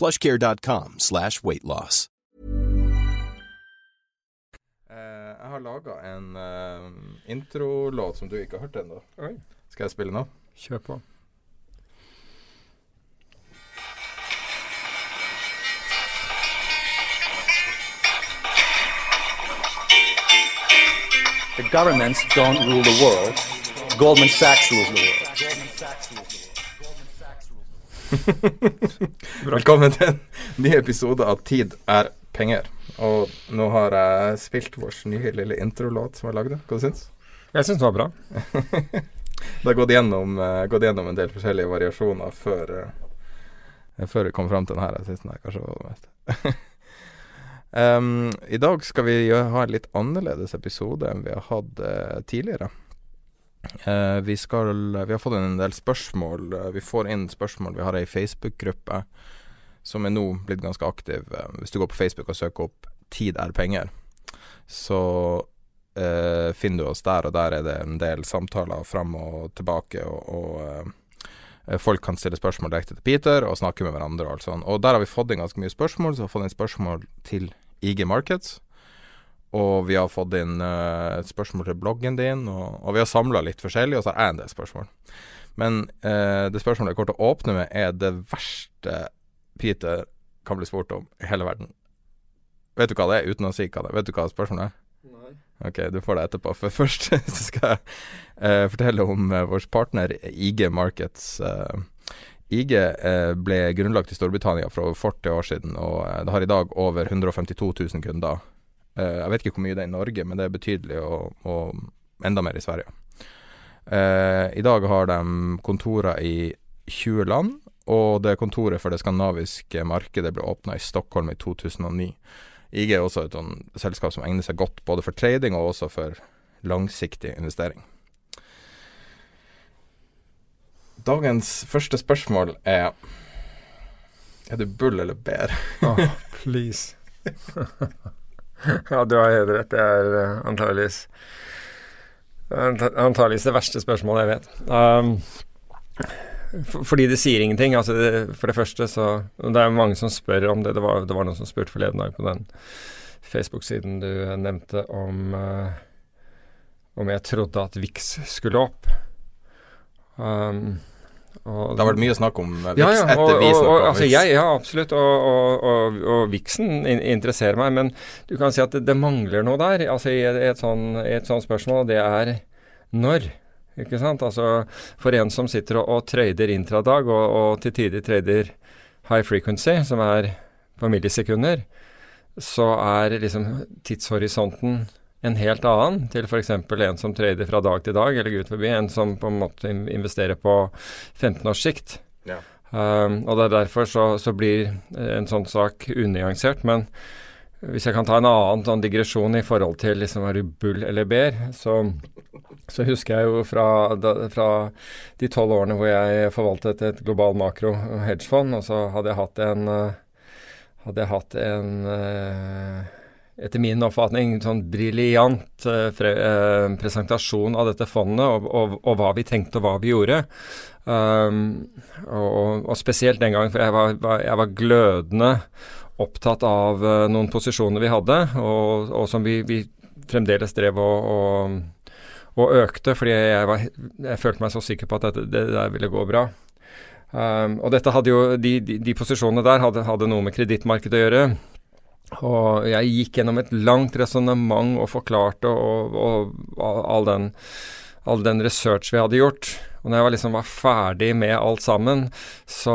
plushcare.com slash weight loss. Eh, jeg har laga en uh, introlåt som du ikke har hørt ennå. Skal jeg spille nå? Kjør på. The governments don't rule the world. Goldman Sachs rules the world. Velkommen til en ny episode av Tid er penger. Og nå har jeg spilt vår nye lille introlåt som jeg lagde. Hva du syns Jeg syns den var bra. Det har gått gjennom, uh, gått gjennom en del forskjellige variasjoner før, uh, før vi kom fram til den her. Jeg synes den her kanskje var det meste. um, I dag skal vi ha en litt annerledes episode enn vi har hatt uh, tidligere. Vi, skal, vi har fått en del spørsmål. vi får inn spørsmål. Vi har ei Facebook-gruppe som er nå blitt ganske aktiv. hvis du går på Facebook og søker opp 'Tid er penger', så eh, finner du oss der, og der er det en del samtaler fram og tilbake, og, og eh, folk kan stille spørsmål direkte til Peter og snakke med hverandre og alt sånt. Og der har vi fått inn ganske mye spørsmål, så vi har fått inn spørsmål til IG Markets. Og vi har fått inn uh, et spørsmål til bloggen din, og, og vi har samla litt forskjellig, og så har jeg en del spørsmål. Men uh, det spørsmålet jeg kommer til å åpne med, er det verste Peter kan bli spurt om i hele verden. Vet du hva det er, uten å si hva det er? Vet du hva spørsmålet er? Nei. Ok, du får det etterpå. For først så skal jeg uh, fortelle om vår partner IG Markets. IG ble grunnlagt i Storbritannia for over 40 år siden, og det har i dag over 152 000 kunder. Jeg vet ikke hvor mye det er i Norge, men det er betydelig, og, og enda mer i Sverige. I dag har de kontorer i 20 land, og det kontoret for det skandinaviske markedet ble åpna i Stockholm i 2009. IG er også et sånn selskap som egner seg godt både for trading og også for langsiktig investering. Dagens første spørsmål er Er du bull eller bear? oh, please. ja, du har helt rett. Det er uh, antageligvis det verste spørsmålet jeg vet. Um, for, fordi det sier ingenting. Altså det, for det første så Det er mange som spør om det. Det var, det var noen som spurte forleden dag på den Facebook-siden du nevnte om uh, om jeg trodde at VIX skulle opp. Um, og, det har vært mye snakk om VIX ja, ja, etter vi snakka om VIX. Altså jeg, ja, absolutt. Og, og, og VIX-en interesserer meg. Men du kan si at det, det mangler noe der altså i et, et sånn, et sånt spørsmål, og det er når. Ikke sant? Altså for en som sitter og, og trader intradag, og, og til tider trader high frequency, som er på millisekunder, så er liksom tidshorisonten en helt annen til f.eks. en som trader fra dag til dag, eller gud forbi, en som på en måte investerer på 15 års sikt. Ja. Um, og det er derfor så, så, blir en sånn sak unyansert. Men hvis jeg kan ta en annen sånn digresjon i forhold til liksom du bull eller bear, så, så husker jeg jo fra, da, fra de tolv årene hvor jeg forvaltet et global makro hedgefond, og så hadde jeg hatt en hadde jeg hatt en etter min oppfatning sånn briljant eh, presentasjon av dette fondet, og, og, og, hva vi tenkte og hva vi gjorde. Um, og, og, spesielt den gangen, for jeg var, var, jeg var glødende opptatt av uh, noen posisjoner vi hadde, og, som vi, vi, fremdeles drev og, økte, fordi jeg, var, jeg, følte meg så sikker på at dette, det der ville gå bra. Um, og dette hadde jo, de, de, de posisjonene der hadde, hadde noe med kredittmarkedet å gjøre. Og jeg gikk gjennom et langt resonnement og forklarte og, og, og all, den, all den research vi hadde gjort. Og når jeg liksom var ferdig med alt sammen, så,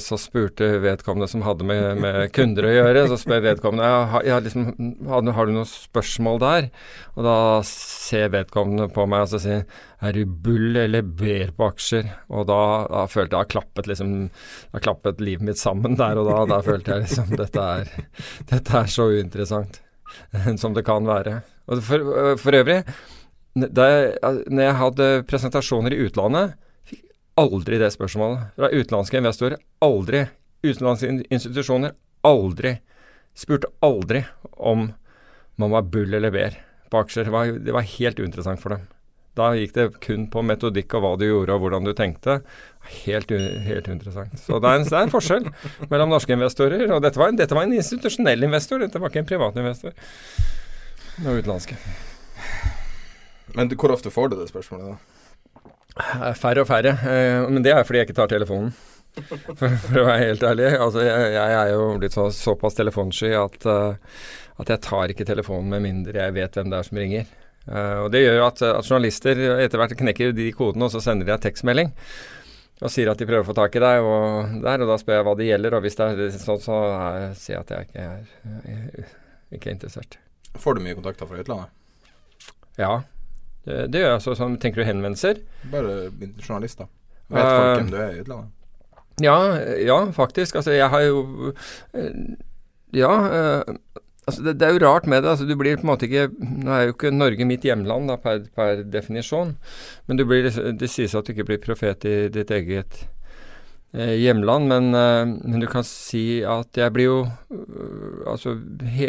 så spurte vedkommende som hadde med, med, kunder å gjøre, så spør vedkommende ja, ja, liksom, har, har, du noen spørsmål der? Og da ser vedkommende på meg og så sier er du bull eller ber på aksjer? Og da, da følte jeg klappet liksom jeg klappet livet mitt sammen der og da. Da følte jeg liksom dette er, dette er så uinteressant som det kan være. Og for, for øvrig da jeg, når jeg hadde presentasjoner i utlandet, fikk aldri det spørsmålet. Fra utenlandske investorer. Aldri. Utenlandske institusjoner. Aldri. Spurte aldri om man var bull eller bear på aksjer. Det var, det var helt uinteressant for dem. Da gikk det kun på metodikk og hva du gjorde og hvordan du tenkte. Helt, helt interessant. Så det er, en, det er, en, forskjell mellom norske investorer. Og dette var, en, en institusjonell investor, dette var ikke en privat investor. Og utenlandske. Men hvor ofte får du det spørsmålet, da? Eh, færre og færre. Eh, men det er fordi jeg ikke tar telefonen. For, for å være helt ærlig. Altså, jeg, jeg er jo blitt så, såpass telefonsky at, uh, at jeg tar ikke telefonen med mindre jeg vet hvem det er som ringer. Uh, og Det gjør jo at, at, journalister etter hvert knekker de kodene, og så sender de en tekstmelding. Og sier at de prøver å få tak i deg, og, der, og da spør jeg hva det gjelder. Og hvis det er sånn, så er, sier jeg at jeg ikke er, jeg, ikke er interessert. Får du mye kontakter fra utlandet? Ja, det, det gjør jeg. Altså, sånn, tenker du henvendelser? Bare journalist, da. Vet uh, folk hvem du er i utlandet? Ja, ja, faktisk. Altså, jeg har jo uh, Ja. Uh, altså, det, det, er jo rart med det. Altså, du blir på en måte ikke Nå er jo ikke Norge mitt hjemland da, per, per definisjon, men blir, det sies at du ikke blir profet i ditt eget hjemland, men, men, du kan si at jeg blir jo altså, he,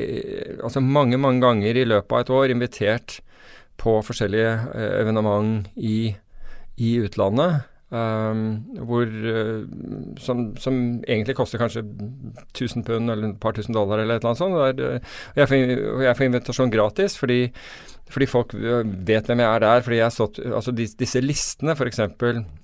altså mange, mange ganger i løpet av et år invitert på forskjellige eh, evenement i, i utlandet. Um, hvor, uh, som, som, egentlig koster kanskje 1000 pund eller et par tusen dollar eller et eller annet sånt. Der, og jeg får, jeg får invitasjon gratis fordi, fordi, folk vet hvem jeg er der. fordi jeg har stått, altså Disse listene, f.eks.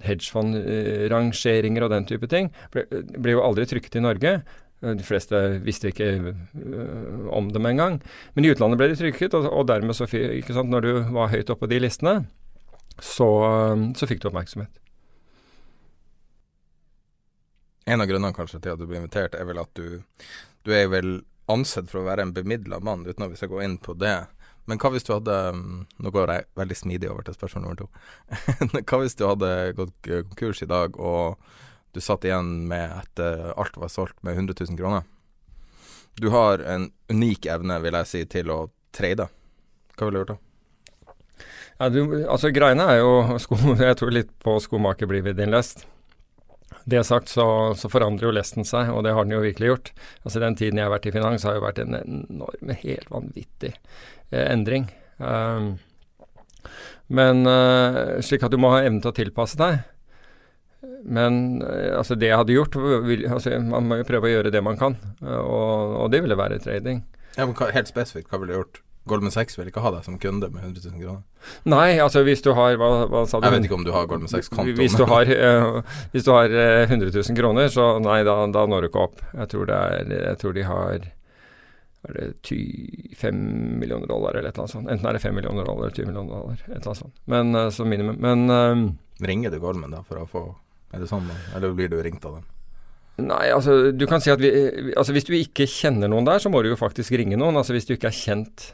hedgefond-rangeringer og den type ting, ble jo aldri trykket i Norge. De fleste visste ikke uh, om dem engang. Men i utlandet ble de trykket, og, og dermed, så, ikke sant, når du var høyt oppe på de listene, så, uh, så fikk du oppmerksomhet. En av grunnene kanskje til at du ble invitert, er vel at du, du er vel ansett for å være en bemidla mann, uten at vi skal gå inn på det. Men hva hvis du hadde um, Nå går jeg veldig smidig over til spørsmål nummer to. hva hvis du hadde gått konkurs i dag, og du satt igjen med etter alt var solgt med 100 000 kroner. Du har en unik evne, vil jeg si, til å trade. Hva ville du gjort da? Ja, du, altså Greiene er jo sko, Jeg tror litt på skomaker blir ved din lest. Det sagt så, så, forandrer jo lesten seg, og det har den jo virkelig gjort. Altså Den tiden jeg har vært i finans, har jo vært en enorm, helt vanvittig eh, endring. Um, men uh, slik at du må ha evne til å tilpasse deg. Men eh, altså det jeg hadde gjort vil, altså Man må jo prøve å gjøre det man kan, og, og det ville være trading. Ja, men hva, Helt spesifikt, hva ville du gjort? Goldman Sachs vil ikke ha deg som kunde med 100 000 kroner? Nei, altså hvis du har hva, hva sa du? Jeg vet ikke om du har Goldman Sachs-konto. Hvis, uh, hvis, du har uh, 100 000 kroner, så nei, da, da når du ikke opp. Jeg tror, er, jeg tror de har er det 5 millioner dollar eller et eller annet sånt. Enten er det 5 millioner dollar eller 20 millioner dollar. Et eller annet sånt. Men uh, som minimum. Men Ringer du Goldman da for å få er det sånn, eller blir du ringt av dem? Nei, altså du kan si at vi, altså Hvis du ikke kjenner noen der, så må du jo faktisk ringe noen. Altså Hvis du ikke er kjent.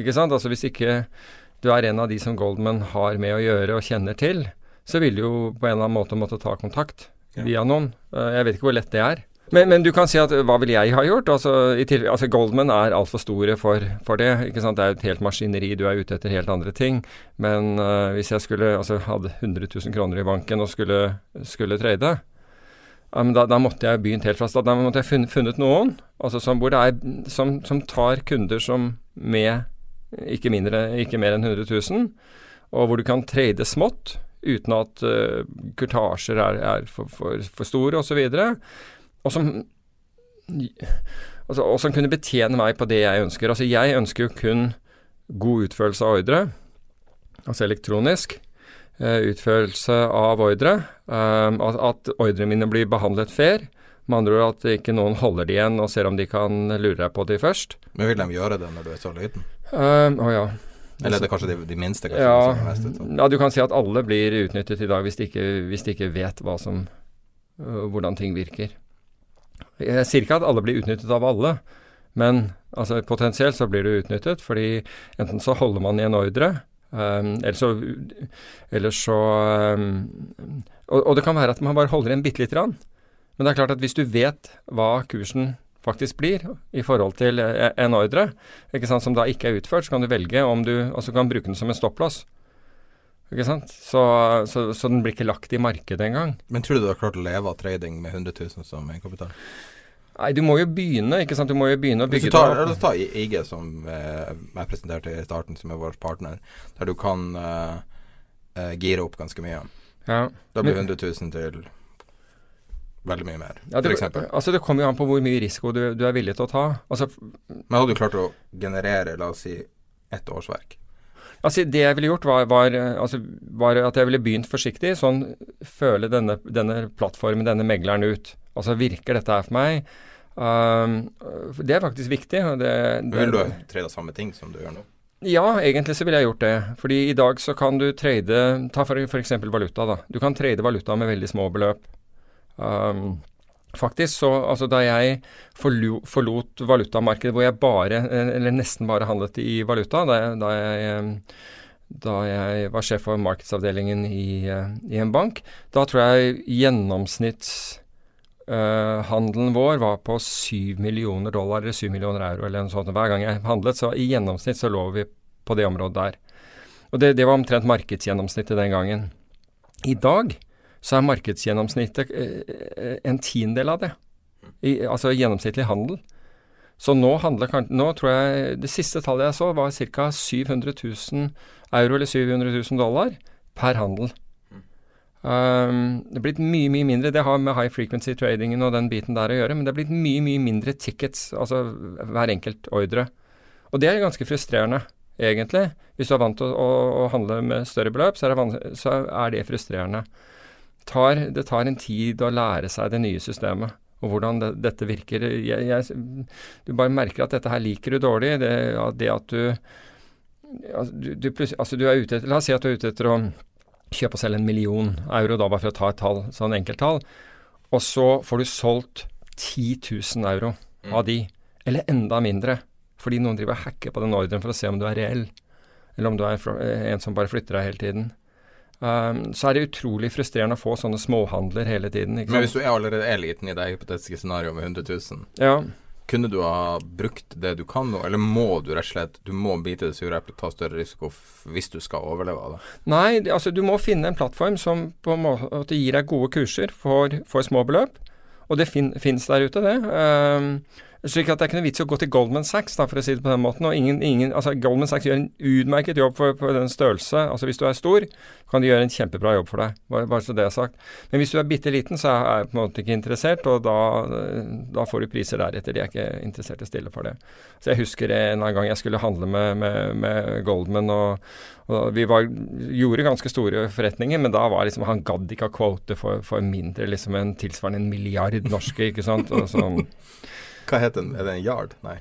Ikke sant? Altså Hvis ikke du er en av de som Goldman har med å gjøre og kjenner til, så vil du jo på en eller annen måte måtte ta kontakt ja. via noen. Eh, jeg vet ikke hvor lett det er. Men, men, du kan si at hva vil jeg ha gjort? Altså, til, altså Goldman er altfor store for, for, det. Det er et helt maskineri, du er ute etter helt andre ting. Men uh, hvis jeg skulle altså hadde 100 000 kroner i banken og skulle, skulle trade, ja, da, da, måtte jeg begynt helt fra start. Da måtte jeg funnet, funnet noen altså som, er, som, som, tar kunder som med ikke, mindre, ikke mer enn 100 000, og hvor du kan trade smått uten at uh, kurtasjer er, er for, for, for store osv og som altså, og som kunne betjene meg på det jeg ønsker. Altså jeg ønsker jo kun god utførelse av ordre, altså elektronisk eh, utførelse av ordre. Eh, at, at ordrene mine blir behandlet fair. Med andre ord at ikke noen holder de igjen og ser om de kan lure deg på de først. Men vil de gjøre det når du er så liten? Å ja. Eller er det kanskje de, de minste? Kanskje, Ja, mest ja, du kan si at alle blir utnyttet i dag hvis de ikke, hvis de ikke vet som, øh, hvordan ting virker. Jeg sier ikke at alle blir utnyttet av alle, men altså, potensielt så blir du utnyttet, fordi enten så holder man i en ordre, um, eller så, eller så um, og, og det kan være at man bare holder igjen bitte lite grann. Men det er klart at hvis du vet hva kursen faktisk blir i forhold til eh, en ordre, sant, som da ikke er utført, så kan du velge om du altså kan bruke den som en stopplås. Ikke sant? Så, så, så den blir ikke lagt i markedet engang. Men tror du du har klart å leve av trading med 100 000 som egenkapital? Nei, du må jo begynne, ikke sant. Du må jo begynne å Hvis bygge du tar, det opp. ta IG, som eh, jeg presenterte i starten, som er vår partner, der du kan eh, eh, gire opp ganske mye. Ja. Da blir 100 000 til veldig mye mer, Ja, det, altså det kommer jo an på hvor mye risiko du, du er villig til å ta. Altså, Men hadde du klart å generere, la oss si, ett årsverk? Altså det jeg ville gjort, var, var, eh, altså, var at jeg ville begynt forsiktig. Sånn føle denne, denne plattformen, denne megleren ut. Altså virker dette her for meg? Um, det er faktisk viktig. Det, det, Vil du ha trada samme ting som du gjør nå? Ja, egentlig så ville jeg gjort det. Fordi i dag så kan du trade Ta for f.eks. valuta, da. Du kan trade valuta med veldig små beløp. Um, faktisk så Altså da jeg forlo, forlot valutamarkedet hvor jeg bare, eh, eller nesten bare handlet i valuta, da jeg, da jeg eh, da jeg var sjef for markedsavdelingen i, eh, i en bank, da tror jeg gjennomsnittshandelen vår var på 7 millioner dollar eller 7 millioner euro eller noe sånt hver gang jeg handlet. Så i gjennomsnitt så lå vi på det området der. Og det, det var omtrent markedsgjennomsnittet den gangen. I dag så er markedsgjennomsnittet eh, en tiendedel av det. I, altså gjennomsnittlig handel. Så nå handler Nå tror jeg Det siste tallet jeg så, var ca. 700 000 euro eller 700 000 dollar per handel. Um, det er blitt mye, mye mindre. Det har med high frequency tradingen og den biten der å gjøre, men det er blitt mye, mye mindre tickets, altså hver enkelt ordre. Og det er ganske frustrerende, egentlig. Hvis du er vant til å, å, å handle med større beløp, så er det, så er det frustrerende. Tar, det tar en tid å lære seg det nye systemet, og hvordan det, dette virker. Jeg, jeg, du bare merker at dette her liker du dårlig. Det, det at du altså, du, du, altså, du er ute etter La oss si at du er ute etter å kjøpe og selge en million euro, da bare for å ta et tall, sånn enkelttall, og så får du solgt 10 000 euro av de, eller enda mindre, fordi noen driver og hacker på den ordren for å se om du er reell, eller om du er eh, en som bare flytter deg hele tiden. Um, så er det utrolig frustrerende å få sånne småhandler hele tiden. Men hvis du er allerede er liten i det hypotetiske scenarioet med 100 000, Ja, kunne du ha brukt det du kan nå, eller må du rett og slett Du må bite det sure eplet, ta større risiko hvis du skal overleve av det? Nei, altså du må finne en plattform som på en måte gir deg gode kurser for, for små beløp. Og det fin, fins der ute, det. Um, slik at det er ikke noe vits i å gå til Goldman Sachs, da, for å si det på den måten. Ingen, ingen, altså Goldman Sachs gjør en utmerket jobb for, for den størrelse. Altså Hvis du er stor, kan de gjøre en kjempebra jobb for deg. Bare, bare så det er sagt. Men hvis du er bitte liten, så er jeg på en måte ikke interessert, og da, da får du priser deretter. De er ikke interessert i å stille for det. Så jeg husker en gang jeg skulle handle med, med, med Goldman, og, og vi var, gjorde ganske store forretninger, men da var liksom han gadd ikke ha kvote for, for mindre, liksom en tilsvarende en milliard norske, ikke sant. Og sånn. Hva heter den? Er det en yard? Nei.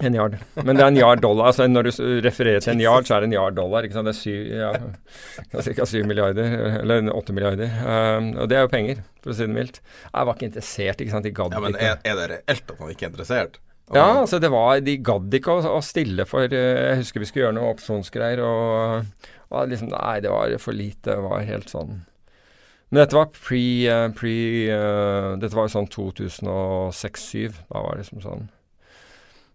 En yard. Men det er en yard dollar. altså Når du refererer til en yard, så er det en yard dollar. ikke sant? Det er syv, ja, ca. syv milliarder, eller åtte milliarder. Um, og det er jo penger, for å si det mildt. Jeg var ikke interessert, ikke sant. De gadd Ja, men er, er det reelt at man ikke er interessert? Ja, altså det var De gadd ikke å, å stille for eh, Jeg husker vi skulle gjøre noe opsjonsgreier, og, og liksom Nei, det var for lite. Det var helt sånn Men dette var pre, eh, pre uh, Dette var jo sånn 2006-2007. Da var det liksom sånn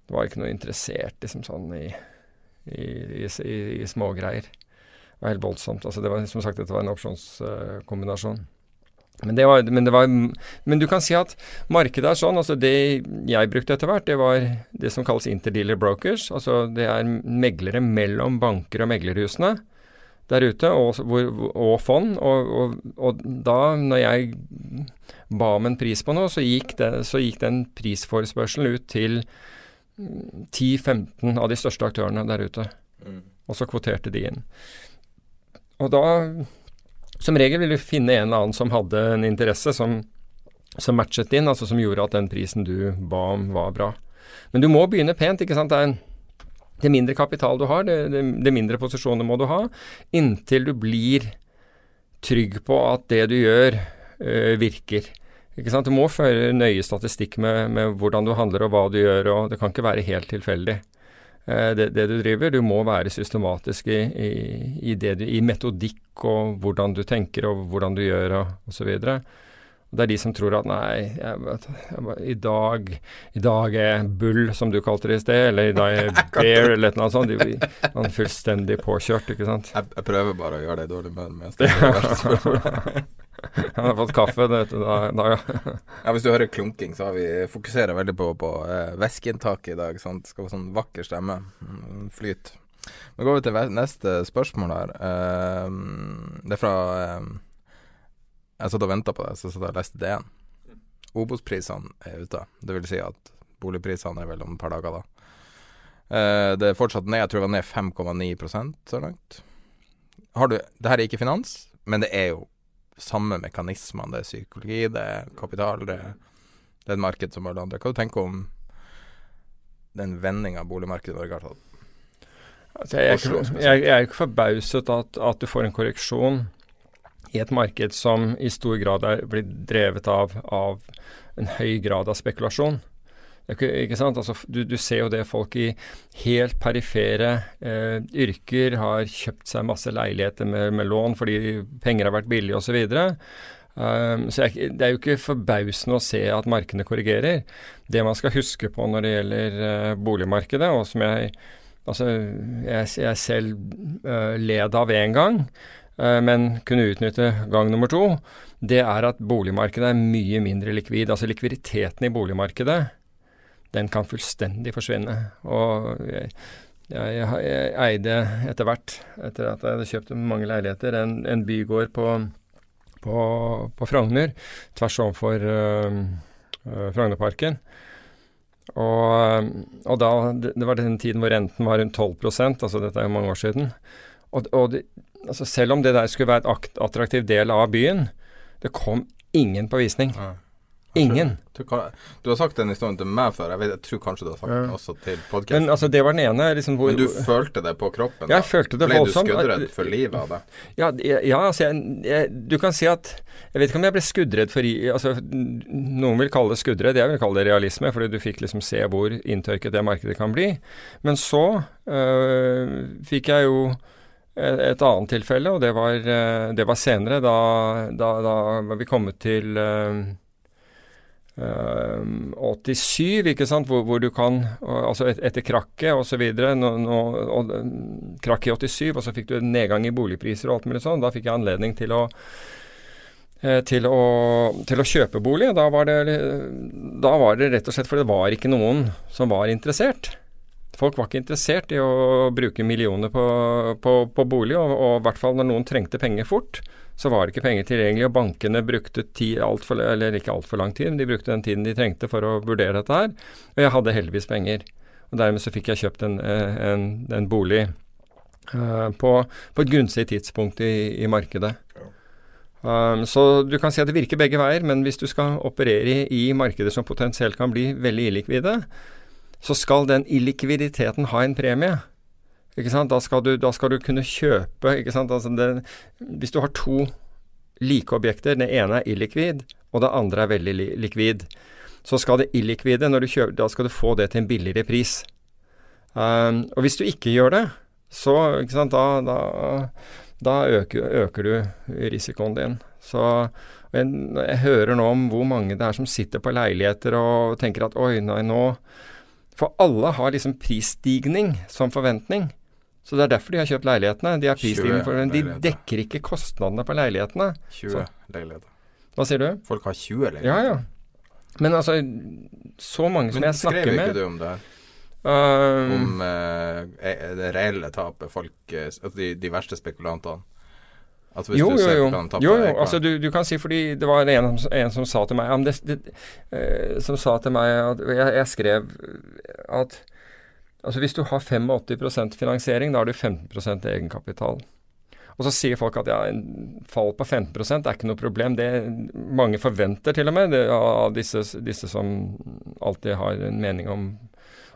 Det var ikke noe interessert liksom sånn i, i, i, i, i smågreier. Det var helt voldsomt. Altså det var som sagt dette var en opsjonskombinasjon. Men, men, det var, men du kan si at markedet er sånn. altså Det jeg brukte etter hvert, det var det som kalles interdealer brokers. altså Det er meglere mellom banker og meglerhusene der ute, og, og fond. Og, og, og da, når jeg ba om en pris på noe, så gikk, det, så gikk den prisforespørselen ut til mm, 10-15 av de største aktørene der ute. Og så kvoterte de inn. Og da som regel ville du finne en eller annen som hadde en interesse som som matchet din, altså som gjorde at den prisen du ba om, var bra. Men du må begynne pent, ikke sant. Det er en det mindre kapital du har, det, det, det mindre posisjoner må du ha, inntil du blir trygg på at det du gjør, øh, virker. Du må føre nøye statistikk med, med, hvordan du handler og hva du gjør, og det kan ikke være helt tilfeldig. Eh, det, det, du driver. Du må være systematisk i, i, i, du, i, metodikk og hvordan du tenker og hvordan du gjør og osv. Det er de som tror at nei, jeg, jeg, i, dag, i dag er bull, som du kalte det i sted, eller i dag er bear, eller noe sånt. De blir fullstendig påkjørt, ikke sant. Jeg, jeg prøver bare å gjøre deg dårlig med mens det er Han har fått kaffe, det, da, da, ja. ja. Hvis du hører klunking, så har vi fokuserer veldig på, på eh, væskeinntaket i dag. Sånn, skal være sånn vakker stemme. Mm, flyt. Nå går vi til neste spørsmål her. Uh, det er fra uh, Jeg satt og venta på det, så satt jeg og leste DN. Obos-prisene er ute. Det vil si at boligprisene er vel om et par dager, da. Eh, det er fortsatt ned, jeg tror det var ned 5,9% så langt. Har du Det her er ikke finans, men det er jo samme mekanismene. Det er psykologi, det er kapital, det, det er et marked som alle andre. Hva du tenker du om den vendinga boligmarkedet i Norge har tatt? Altså, jeg, er ikke, jeg, jeg, er ikke forbauset at, at, du får en korreksjon i et marked som i stor grad er blitt drevet av, av en høy grad av spekulasjon. Ikke, sant? Altså, du, du, ser jo det folk i helt perifere eh, yrker har kjøpt seg masse leiligheter med, med lån fordi penger har vært billige osv. Um, så Det er jo ikke forbausende å se at markedene korrigerer. Det man skal huske på når det gjelder uh, boligmarkedet, og som jeg, altså, jeg, jeg selv uh, led av én gang, men kunne utnytte gang nummer to, det er at boligmarkedet er mye mindre likvid. Altså likviditeten i boligmarkedet den kan fullstendig forsvinne. Og jeg, jeg, jeg eide etter hvert, etter at jeg hadde kjøpt mange leiligheter, en, en bygård på, på, på, Frogner, tvers overfor øh, øh, Frognerparken. Og, og, da, det, det var den tiden hvor renten var rundt 12 altså dette er jo mange år siden. Og, og det, altså selv om det der skulle være et attraktiv del av byen, det kom ingen på visning. Ja. Ingen. Du, du, har sagt den historien til meg før. Jeg, vet, jeg tror kanskje du har sagt den også til podkasten. Men altså, det var den ene. Liksom, hvor, Men du følte det på kroppen? Ja, jeg følte det Ble voldsomt. Ble du skuddredd for livet av det? Ja, ja altså, jeg, jeg, du kan si at Jeg vet ikke om jeg ble skuddredd for altså, Noen vil kalle det skuddredd, jeg vil kalle det realisme, fordi du fikk liksom se hvor inntørket det markedet kan bli. Men så øh, fikk jeg jo et annet tilfelle, og det var, øh, det var senere. Da, da, da var vi kommet til øh, 87, ikke sant, hvor, hvor, du kan Altså et, etter krakket osv. Krakket i 87, og så fikk du en nedgang i boligpriser og alt mulig sånn. Da fikk jeg anledning til å eh, til å, til å kjøpe bolig. Da var, det, da var det rett og slett fordi det var ikke noen som var interessert. Folk var ikke interessert i å bruke millioner på, på, på bolig, og, og i hvert fall når noen trengte penger fort så var det ikke penger tilgjengelig, og bankene brukte tid alt for, eller ikke altfor lang tid, men de brukte den tiden de trengte for å vurdere dette her. Og jeg hadde heldigvis penger. Og dermed så fikk jeg kjøpt en, eh, en, en bolig uh, på, på, et gunstig tidspunkt i, i markedet. Um, så du kan si at det virker begge veier, men hvis du skal operere i, i markeder som potensielt kan bli veldig illikvide, så skal den illikviditeten ha en premie. Da skal du, da skal du kunne kjøpe? Altså det, Hvis du har to like objekter, den ene er illikvid, og det andre er veldig li likvid, så skal det illikvide, kjøper, da skal du få det til en billigere pris. Um, og hvis du ikke gjør det, så sant, da, da, da øker, øker, du risikoen din. Så jeg, jeg hører nå om hvor mange det er som sitter på leiligheter og tenker at oi, nei, nå For alle har liksom prisstigning som forventning. Så det er derfor de har kjøpt leilighetene. De har prisstigning for dem. De dekker ikke kostnadene på leilighetene. 20 så. leiligheter. Hva sier du? Folk har 20 leiligheter. Ja, ja. Men altså, så mange som Men jeg snakker med Men skrev ikke du om det? Uh, om uh, det reelle tapet folk uh, Altså de, de, verste spekulantene? Altså hvis jo, du jo, jo. jo, jo. Altså, du, du, kan si fordi det var en, en som sa til meg ja, det, det, Som sa til meg at jeg, jeg skrev at Altså Hvis du har 85% finansiering, da har du 15% egenkapital. Og så sier folk at ja, en fall på 15 er ikke noe problem. Det mange forventer til og med, det, av disse, disse, som alltid har en mening om,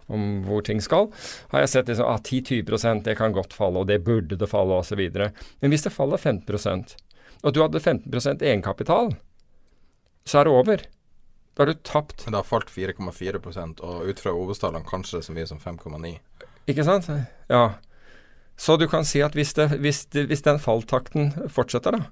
om hvor ting skal, har jeg sett liksom, ah, 10-20% det kan godt falle, og det burde det falle, osv. Men hvis det faller 15% og du hadde 15% egenkapital, så er det over. Da har du tapt. Men det har falt 4,4 og ut fra OBOS-tallene kanskje så mye som 5,9. Ikke sant? Ja. Så du kan si at hvis, det, hvis, det, hvis den falltakten fortsetter, da,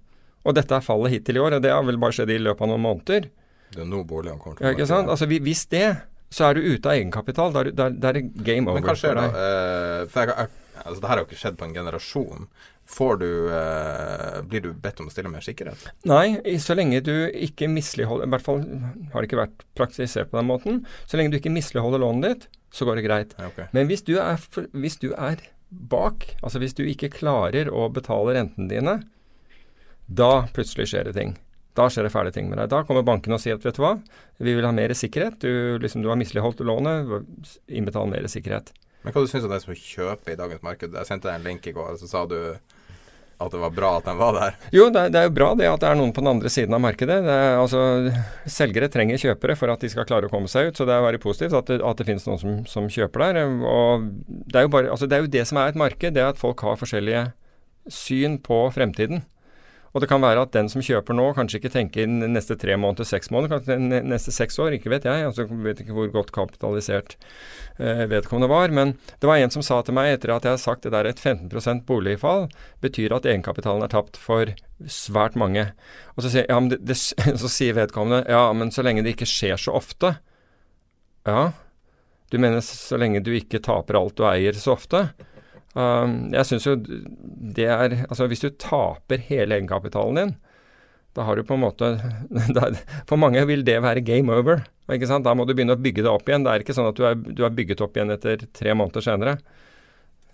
og dette er fallet hittil i år, og det har vel bare skjedd i løpet av noen måneder Det er nå boligene kommer til å ja, ikke sant? Altså, Hvis det, så er du ute av egenkapital. Da er det game over. Men hva skjer da? Uh, for jeg, altså, det her har jo ikke skjedd på en generasjon. Får du, uh, blir du bedt om å stille mer sikkerhet? Nei, så lenge du ikke misligholder I hvert fall har det ikke vært praktisert på den måten. Så lenge du ikke misligholder lånet ditt, så går det greit. Okay. Men hvis du, er, hvis du er bak. Altså hvis du ikke klarer å betale rentene dine, da plutselig skjer det ting. Da skjer det fæle ting med deg. Da kommer banken og sier at vet du hva, vi vil ha mer sikkerhet. Du, liksom, du har misligholdt lånet, innbetal mer sikkerhet. Men hva du syns om det som kjøper i dagens marked? Jeg sendte deg en link i går, så sa du at det var bra at den var der? Jo, det er, det er, jo bra det at det er noen på den andre siden av markedet. Er, altså, selgere trenger kjøpere for at de skal klare å komme seg ut, så det er veldig positivt at det, at det finnes noen som, som, kjøper der. Og det er, bare, altså, det er jo det som er et marked, det er at folk har forskjellige syn på fremtiden. Og det kan være at den som kjøper nå, kanskje ikke tenker neste tre måneder, seks måneder, kanskje neste seks år, ikke vet jeg. altså Vet ikke hvor godt kapitalisert eh, vedkommende var. Men det var en som sa til meg etter at jeg har sagt det der et 15% boligfall betyr at egenkapitalen er tapt for svært mange. Og så sier, ja, det, det, så sier vedkommende ja, men så lenge det ikke skjer så ofte. Ja, du mener så lenge du ikke taper alt du eier så ofte? Um, jeg syns jo det er Altså hvis du taper hele egenkapitalen din, da har du på en måte For mange vil det være game over. ikke sant? Da må du begynne å bygge det opp igjen. Det er ikke sånn at du er, du er bygget opp igjen etter tre måneder senere.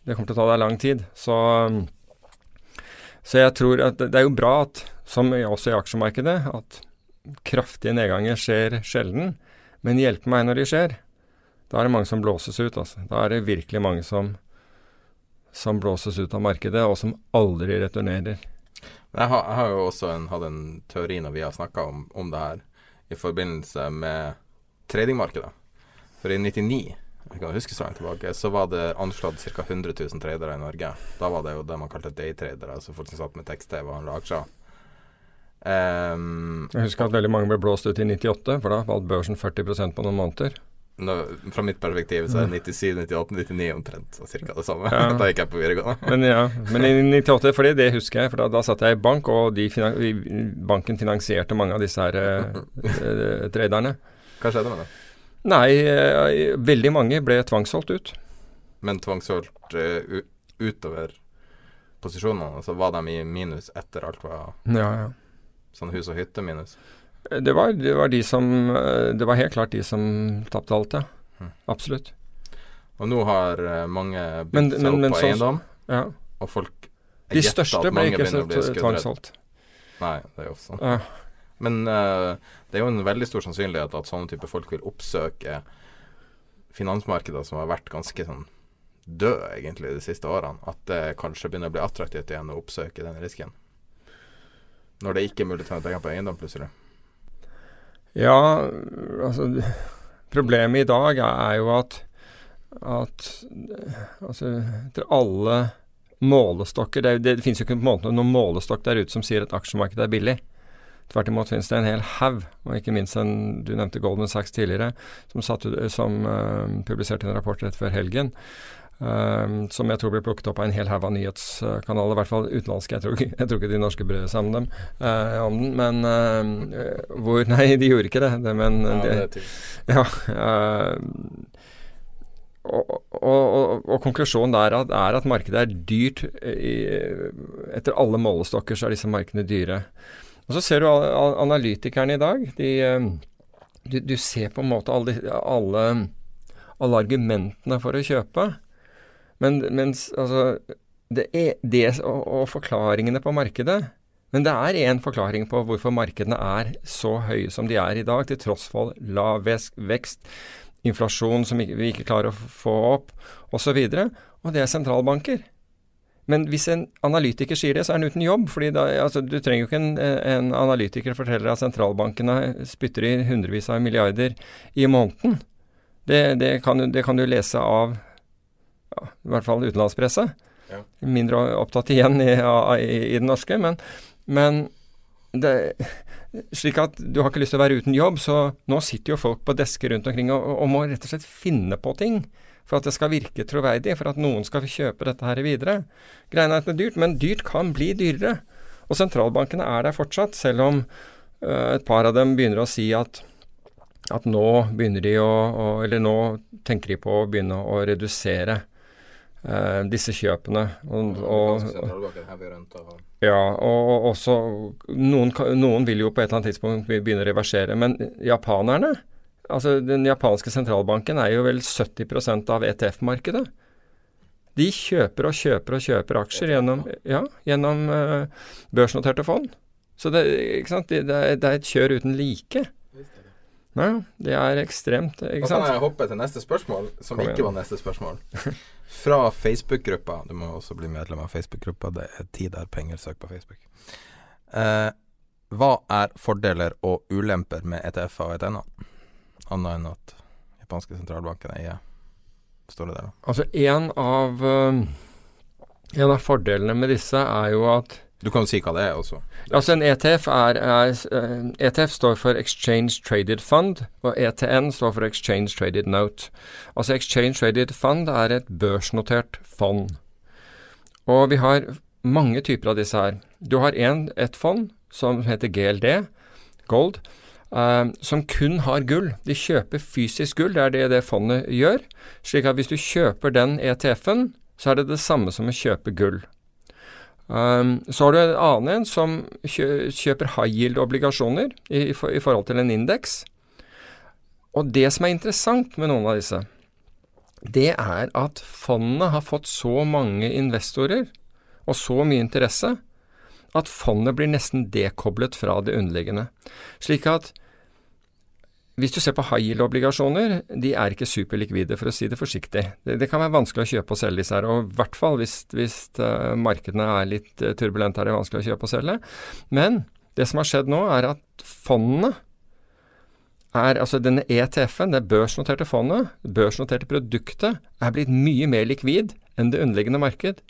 Det kommer til å ta deg lang tid. Så, så jeg tror at det er jo bra at, som også i aksjemarkedet, at kraftige nedganger skjer sjelden. Men hjelpe meg når de skjer. Da er det mange som blåses ut. altså. Da er det virkelig mange som som blåses ut av markedet, og som aldri returnerer. Jeg har, jeg har jo også en, hatt en teori når vi har snakka om, om, det her, i forbindelse med tradingmarkedet. For i 99, jeg kan huske så langt tilbake, så var det anslått ca. 100 000 tradere i Norge. Da var det jo det man kalte daytradere, altså folk som satt med tekst-TV og handla aksjer. Um, jeg husker at veldig mange ble blåst ut i 98, for da falt børsen 40% på noen måneder nå, fra mitt perspektiv så er 97, 98, 99 omtrent så cirka det samme. Ja. da gikk jeg på videregående. men ja, men i 98, fordi det husker jeg, for da, da satt jeg i bank, og finan banken finansierte mange av disse her eh, traderne. Hva skjedde med det? Nei, eh, veldig mange ble tvangsholdt ut. Men tvangsholdt uh, utover posisjonene? Altså var de i minus etter alt var ja, ja. sånn hus og hytte minus? Det var, det var, de som Det var helt klart de som tapte alt, ja. Mm. Absolutt. Og nå har eh, mange bygd seg opp på så, eiendom, ja. og folk De største ble ikke tvangsholdt. Nei, det er jo sånn. Ja. Men uh, det er jo en veldig stor sannsynlighet at sånne type folk vil oppsøke finansmarkeder som har vært ganske sånn døde egentlig de siste årene. At det kanskje begynner å bli attraktivt igjen å oppsøke den risken. Når det ikke er mulig å tjene penger på eiendom plutselig. Ja, altså Problemet i dag er jo at, at altså, etter alle målestokker Det, det, finnes jo ikke noen målestokk der ute som sier at aksjemarkedet er billig. Tvert imot finnes det en hel haug, og ikke minst en Du nevnte Goldman Sachs tidligere, som, satt, som uh, publiserte en rapport rett før helgen som jeg tror ble plukket opp av en hel haug av nyhetskanaler, i hvert fall utenlandske. Jeg tror, ikke, jeg tror ikke de norske brød seg om dem, uh, om den, men uh, hvor Nei, de gjorde ikke det. det men ja, det, ja og, og, og, og, konklusjonen der er at, er at markedet er dyrt. I, etter alle målestokker så er disse markedene dyre. Og så ser du analytikerne i dag. De, du, du, ser på en måte alle, alle, alle argumentene for å kjøpe. Men mens altså det er det og, og forklaringene på markedet Men det er én forklaring på hvorfor markedene er så høye som de er i dag, til tross for lav vekst, inflasjon som vi ikke klarer å få opp, osv. Og, og det er sentralbanker. Men hvis en analytiker sier det, så er han uten jobb. fordi da, altså, Du trenger jo ikke en, en analytiker forteller at sentralbankene spytter i hundrevis av milliarder i måneden. Det, det, kan, det kan, du lese av ja, i hvert fall utenlandspresse. Ja. Mindre opptatt igjen i, i, i den norske. Men, men det, slik at du har ikke lyst til å være uten jobb, så nå sitter jo folk på desker rundt omkring og, og må rett og slett finne på ting for at det skal virke troverdig, for at noen skal kjøpe dette her videre. Greiene er at det er dyrt, men dyrt kan bli dyrere. Og sentralbankene er der fortsatt, selv om uh, et par av dem begynner å si at, at nå begynner de å, å, Eller nå tenker de på å begynne å redusere uh, disse kjøpene. Og, og, ja, og også noen, noen vil jo på et eller annet tidspunkt begynne å reversere. Men japanerne Altså, Den japanske sentralbanken er jo vel 70% av ETF-markedet. De kjøper og kjøper og kjøper aksjer gjennom, ja, gjennom uh, børsnoterte fond. Så det, det, det, er, det, er, et kjør uten like. Ja, det er ekstremt. ikke sant? Da kan jeg hoppe til neste spørsmål, som ikke var neste spørsmål. Fra Facebook-gruppa. Du må også bli medlem av Facebook-gruppa. Det er tid der penger. Søk på Facebook. Eh, hva er fordeler og ulemper med ETF-er og ETN-er? annet enn at japanske sentralbanken eier store deler. Altså en av, uh, en av fordelene med disse er jo at du kan jo si hva det er også. Altså En ETF, er, er, uh, eh, ETF står for Exchange Traded Fund, og ETN står for Exchange Traded Note. Altså Exchange Traded Fund er et børsnotert fond. Og vi har mange typer av disse her. Du har en, et fond som heter GLD, Gold, eh, som kun har gull. De kjøper fysisk gull, det er det det fondet gjør. Slik at hvis du kjøper den ETF-en, så er det det samme som å kjøpe gull. Um, så har du en annen en som kjøper high yield-obligasjoner i, i, i, forhold til en indeks. Og det som er interessant med noen av disse, det er at fondene har fått så mange investorer og så mye interesse at fondet blir nesten dekoblet fra det underliggende. Slik at hvis du ser på high yield-obligasjoner, de er ikke superlikvide, for å si det forsiktig. Det, det, kan være vanskelig å kjøpe og selge disse her, og i hvert fall hvis, hvis uh, markedene er litt uh, turbulente, er det vanskelig å kjøpe og selge. Men det som har skjedd nå, er at fondene er, altså denne ETF-en, det børsnoterte fondet, børsnoterte produktet, er blitt mye mer likvid enn det underliggende marked.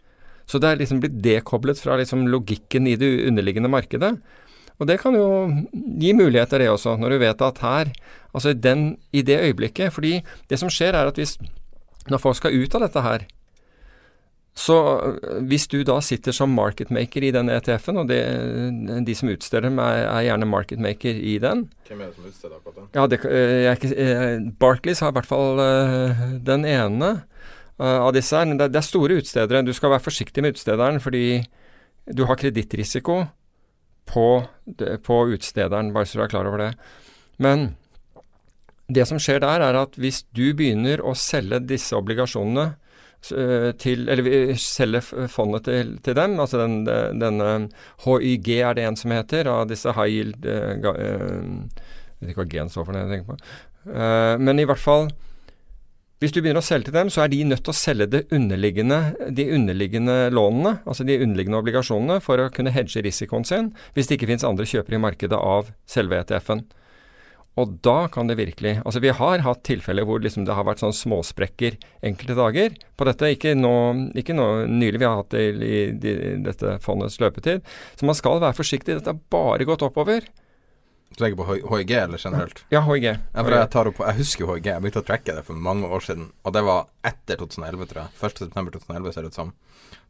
Så det er liksom blitt dekoblet fra liksom logikken i det underliggende markedet. Og det kan jo gi muligheter, det også, når du vet at her Altså den, i det øyeblikket Fordi det som skjer, er at hvis Når folk skal ut av dette her, så hvis du da sitter som marketmaker i den ETF-en, og det, de som utsteder dem, er, er, gjerne marketmaker i den Hvem er det som utsteder akkurat den? Ja, det, jeg, jeg, ikke, eh, Barclays har i hvert fall uh, den ene uh, av disse her. Det, det er store utstedere. Du skal være forsiktig med utstederen fordi du har kredittrisiko på, på utstederen, bare så du er klar over det. Men det som skjer der, er at hvis du begynner å selge disse obligasjonene eh, til, eller selge fondet til, til dem, altså den, denne HYG er det en som heter, av disse high yield uh, Jeg vet ikke hva G-en står for, det jeg tenker på. Uh, men i hvert fall hvis du begynner å selge til dem, så er de nødt til å selge underliggende, de underliggende lånene, altså de underliggende obligasjonene, for å kunne hedge risikoen sin, hvis det ikke finnes andre kjøpere i markedet av selve ETF-en. Og da kan det virkelig Altså, vi har hatt tilfeller hvor liksom det har vært sånn småsprekker enkelte dager på dette. Ikke nå, ikke nå nylig, vi har hatt det i, i, i dette fondets løpetid. Så man skal være forsiktig. Dette har bare gått oppover. Du tenker på HIG eller generelt? Ja, HIG. Ja, jeg, jeg husker HIG. Jeg begynte å tracke det for mange år siden. Og det var etter 2011, tror jeg. 1.9.2011 ser det ut som.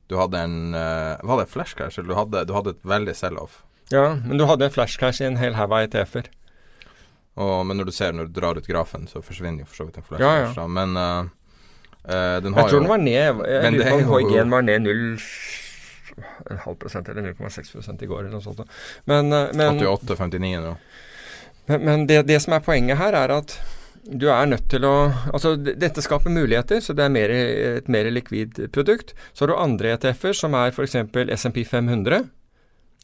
Du hadde en uh, Var det flash crash? eller du hadde, du hadde et veldig sell-off? Ja, men du hadde en flash crash i en hel haug av ETF-er. men når du ser når du drar ut grafen, så forsvinner jo for så vidt en flash crash. ja, ja. Ja. Men uh, den har jo Jeg tror den var ned Jeg lurer på om HIG-en var ned 0 en halv prosent eller 0,6 i går eller noe sånt. Men, men 88-59 nå. Men, men det, det, som er poenget her, er at du er nødt til å Altså, dette skaper muligheter, så det er mer, et mer likvid produkt. Så har du andre ETF-er, som er f.eks. SMP 500.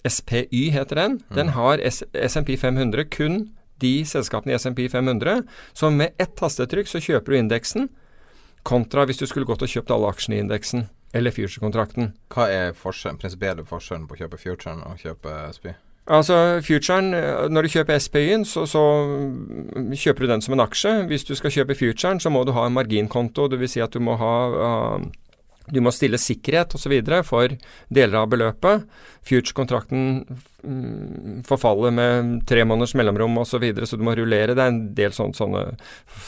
SPY heter den. Mm. Den har SMP 500 kun de selskapene i SMP 500. Så med ett tastetrykk så kjøper du indeksen, kontra hvis du skulle gått og kjøpt alle aksjene i indeksen. Eller future-kontrakten. Hva er forskjellen, prinsipielle forskjellen på å kjøpe futuren og kjøpe SPY? Altså, futuren, eh, Når du kjøper SPY-en, så, så, mm, kjøper du den som en aksje. Hvis du skal kjøpe futuren, så må du ha en marginkonto. Dvs. Si at du må ha uh, du må stille sikkerhet osv. for deler av beløpet. Future-kontrakten mm, forfaller med tre måneders mellomrom osv., så, videre, så du må rullere. Det er en del sånne, sånne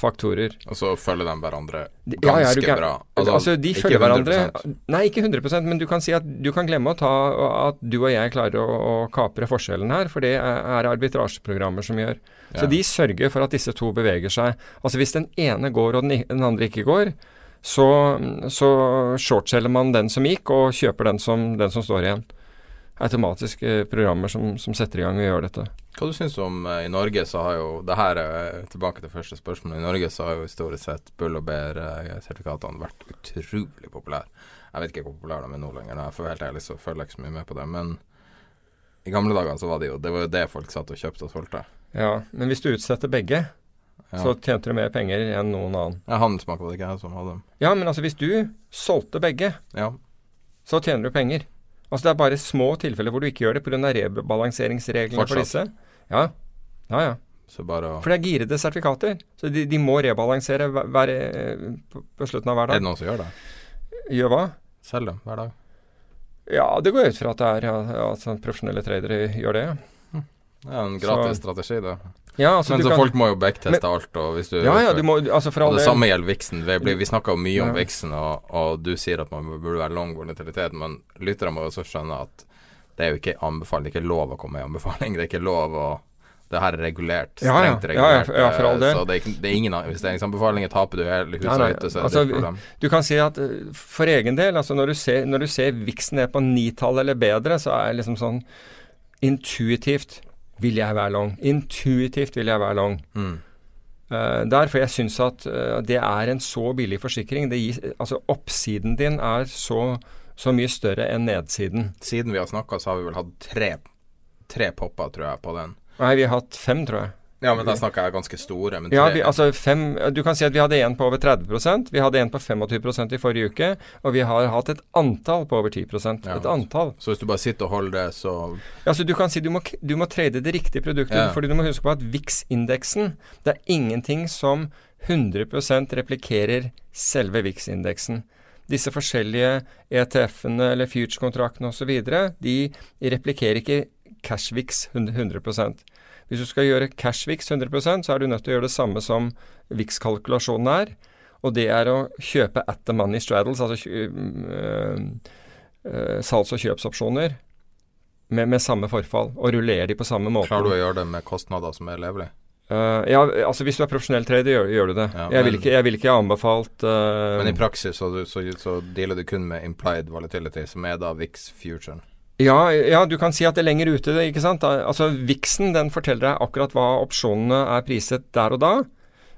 faktorer. Og så følger de hverandre ganske ja, ja, kan, bra? Altså, altså de følger hverandre Nei, ikke 100% men du kan si at du kan glemme å ta at du og jeg klarer å, å kapre forskjellen her, for det er arbitrasjeprogrammer som gjør. Ja. Så de sørger for at disse to beveger seg. Altså hvis den ene går og den, den andre ikke går, så, så shortselger man den som gikk, og kjøper den som, den som står igjen. Automatiske programmer som, som, setter i gang og gjør dette. Hva du syns om uh, i Norge så har jo det her er tilbake til første spørsmål. I Norge så har jo historisk sett Bull og Bear-sertifikatene vært utrolig populære. Jeg vet ikke hvor populære de er nå lenger. Jeg får helt ærlig så følger jeg ikke så mye med på det. Men i gamle dager så var det jo det var jo det folk satt og kjøpte og solgte. Ja, men hvis du utsetter begge, så tjente du mer penger enn noen annen. Ja, Han var det ikke jeg som hadde dem. Ja, men altså hvis du solgte begge, ja. så tjener du penger. Altså det er bare små tilfeller hvor du ikke gjør det pga. rebalanseringsreglene for disse. Ja, ja. ja. Å... For det er girede sertifikater. Så de, de må rebalansere hver, hver, på, på, slutten av hver dag. Er det noen som gjør det? Gjør hva? Selger dem hver dag? Ja, det går ut fra at det er ja, altså, profesjonelle tradere gjør det. Hm. Det er en gratis så, strategi, det. Ja, altså, men så kan, folk må jo backteste alt. Og hvis du Ja, ja, du må altså og all Det samme gjelder Vixen. Vi, vi snakka mye ja. om Vixen, og, og, du sier at man burde være long volatilitet, men lytterne må også skjønne at det er jo ikke anbefaling, det er ikke lov å komme med anbefaling. Det er ikke lov å det her er regulert. Strengt regulert. Ja, ja, for all del. Så det er, ikke, det er ingen investeringsanbefalinger. Taper du hele hus og hytte, så er altså, det et problem. Du kan si at eh, for egen del, altså når du ser, når du ser Vixen er på nitall eller bedre, så er det liksom sånn intuitivt vil jeg være long. Intuitivt vil jeg være long. Mm. Uh, derfor jeg syns at uh, det er en så billig forsikring. Gis, altså Oppsiden din er så, så, mye større enn nedsiden. Siden vi har snakka, så har vi vel hatt tre, tre popper, tror jeg, på den. Nei, vi har hatt fem, tror jeg. Ja, men da snakker jeg ganske store. ja, vi, altså fem, Du kan si at vi hadde en på over 30% vi hadde en på 25% i forrige uke, og vi har hatt et antall på over 10 ja, Et antall. Så hvis du bare sitter og holder det, så Ja, så du kan si du må, du må trade det riktige produktet, ja. fordi du må huske på at VIX-indeksen Det er ingenting som 100% replikerer selve VIX-indeksen. Disse forskjellige ETF-ene eller future-kontraktene osv., de replikerer ikke CashVix 100 hvis du skal gjøre CashVix 100% så er du nødt til å gjøre det samme som VIX-kalkulasjonen er. Og det er å kjøpe at the money straddles, altså øh, øh, salgs- og kjøpsopsjoner med, med, samme forfall, og rullere de på samme måte. Klarer du å gjøre det med kostnader som er levelige? Uh, ja, altså Hvis du er profesjonell trader, gjør, gjør du det. Ja, jeg, vil ikke, jeg, vil ikke, anbefalt uh, Men i praksis så, så, så, dealer du kun med implied volatility, som er da VIX future? Ja, ja, du kan si at det er lenger ute, ikke sant. Altså Vixen den forteller deg akkurat hva opsjonene er priset der og da.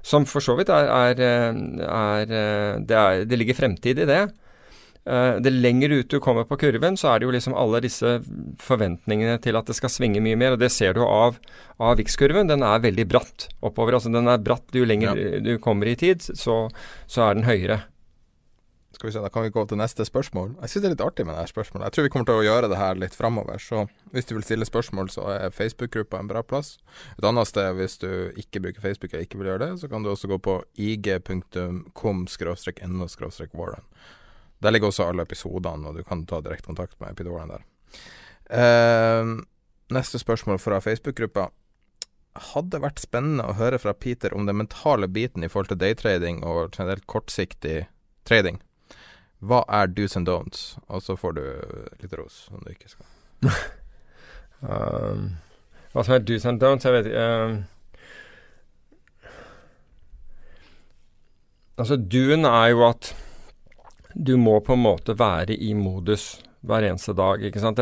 Som for så vidt er, er, er, det, er det ligger fremtid i det. Uh, det lenger ut du kommer på kurven, så er det jo liksom alle disse forventningene til at det skal svinge mye mer, og det ser du av, av VIX-kurven. Den er veldig bratt oppover. Altså den er bratt jo lenger ja. du kommer i tid, så, så er den høyere. Skal vi se, Da kan vi gå til neste spørsmål. Jeg syns det er litt artig med det her spørsmålet. Jeg tror vi kommer til å gjøre det her litt framover. Så hvis du vil stille spørsmål, så er Facebook-gruppa en bra plass. Et annet sted, hvis du ikke bruker Facebook og ikke vil gjøre det, så kan du også gå på ig.com-no-warren. Der ligger også alle episodene, og du kan ta direkte kontakt med Peter Warren der. Uh, neste spørsmål fra Facebook-gruppa. Hadde vært spennende å høre fra Peter om den mentale biten i forhold til daytrading og generelt kortsiktig trading. Hva er do's and don'ts? Og så får du litt ros, om du ikke skal. um, hva som er do's and don'ts? Jeg vet ikke. Um, altså, doen er jo at du må på en måte være i modus hver eneste dag. ikke sant?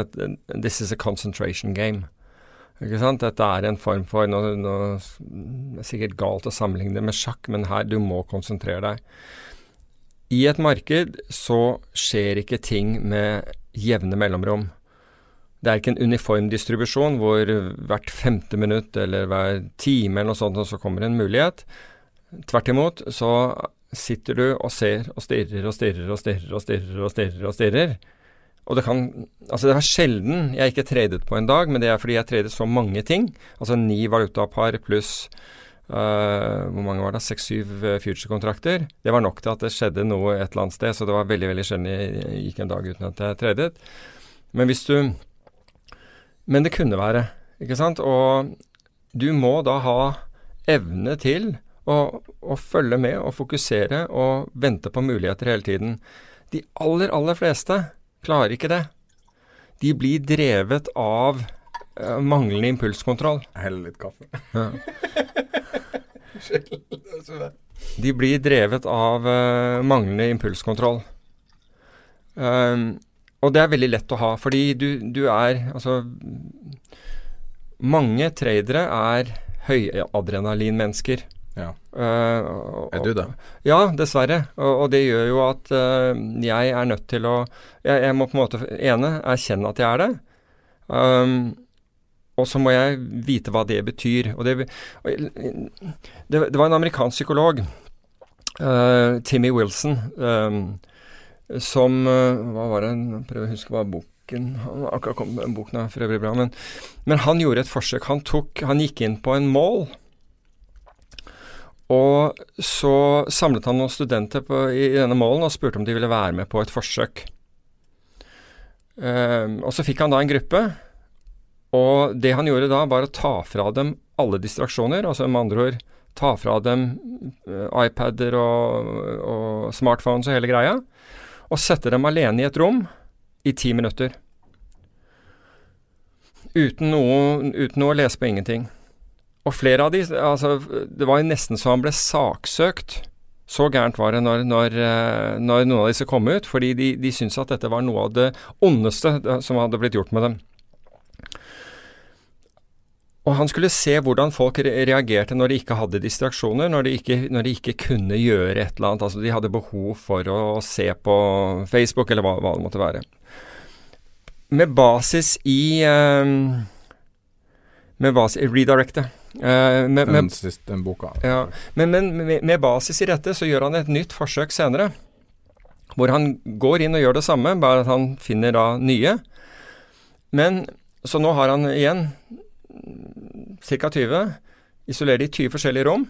this is a concentration game. Ikke sant? Dette er en form for nå, nå, Det er sikkert galt å sammenligne det med sjakk, men her du må konsentrere deg. I et marked så skjer ikke ting med jevne mellomrom. Det er ikke en uniform distribusjon hvor hvert femte minutt eller hver time eller noe sånt så kommer en mulighet. Tvert imot så sitter du og ser og stirrer og stirrer og stirrer og stirrer og stirrer. Og stirrer. Og det kan Altså, det er sjelden jeg ikke tradet på en dag, men det er fordi jeg tradet så mange ting. Altså ni valutapar pluss Hvor mange var det? Seks-syv uh, future-kontrakter. Det var nok til at det skjedde noe et eller annet sted, så det var veldig, veldig sjelden jeg gikk en dag uten at jeg tradet. Men hvis du Men det kunne være, ikke sant? Og du må da ha evne til å, å følge med og fokusere og vente på muligheter hele tiden. De aller, aller fleste klarer ikke det. De blir drevet av uh, manglende impulskontroll. Jeg heller litt kaffe. Ja. De blir drevet av uh, manglende impulskontroll. Um, og det er veldig lett å ha, fordi du, du er Altså Mange tradere er høyadrenalinmennesker. Ja. Uh, Er du det? Ja, dessverre. Og, og det gjør jo at uh, jeg er nødt til å jeg, jeg må på en måte ene erkjenne at jeg er det. Um, og så må jeg vite hva det betyr. Og det, det, det var en amerikansk psykolog, uh, Timmy Wilson, um, som Hva var det? Prøver å huske hva boken han akkurat kom med er for øvrig bra. Men, men han gjorde et forsøk. Han, tok, han gikk inn på en mål. Og så samlet han noen studenter på, i, i denne målen og spurte om de ville være med på et forsøk. Um, og så fikk han da en gruppe, og det han gjorde da, var å ta fra dem alle distraksjoner. Altså med andre ord ta fra dem uh, iPader og, og smartphones og hele greia, og sette dem alene i et rom i ti minutter. Uten noe, uten noe å lese på ingenting. Og flere av de altså, Det var jo nesten så han ble saksøkt. Så gærent var det når, når, eh, når noen av disse kom ut, fordi de, de syntes at dette var noe av det ondeste som hadde blitt gjort med dem. Og han skulle se hvordan folk reagerte når de ikke hadde distraksjoner, når de ikke, når de ikke kunne gjøre et eller annet. Altså de hadde behov for å se på Facebook, eller hva, hva det måtte være. Med basis i um, Med basis i Redirecte. Uh, med, Den, med, siste- den boka. ja, men, men med, med basis i dette så gjør han et nytt forsøk senere. Hvor han går inn og gjør det samme, bare at han finner da nye. Men Så nå har han igjen ca. 20. Isolerer de i 20 forskjellige rom.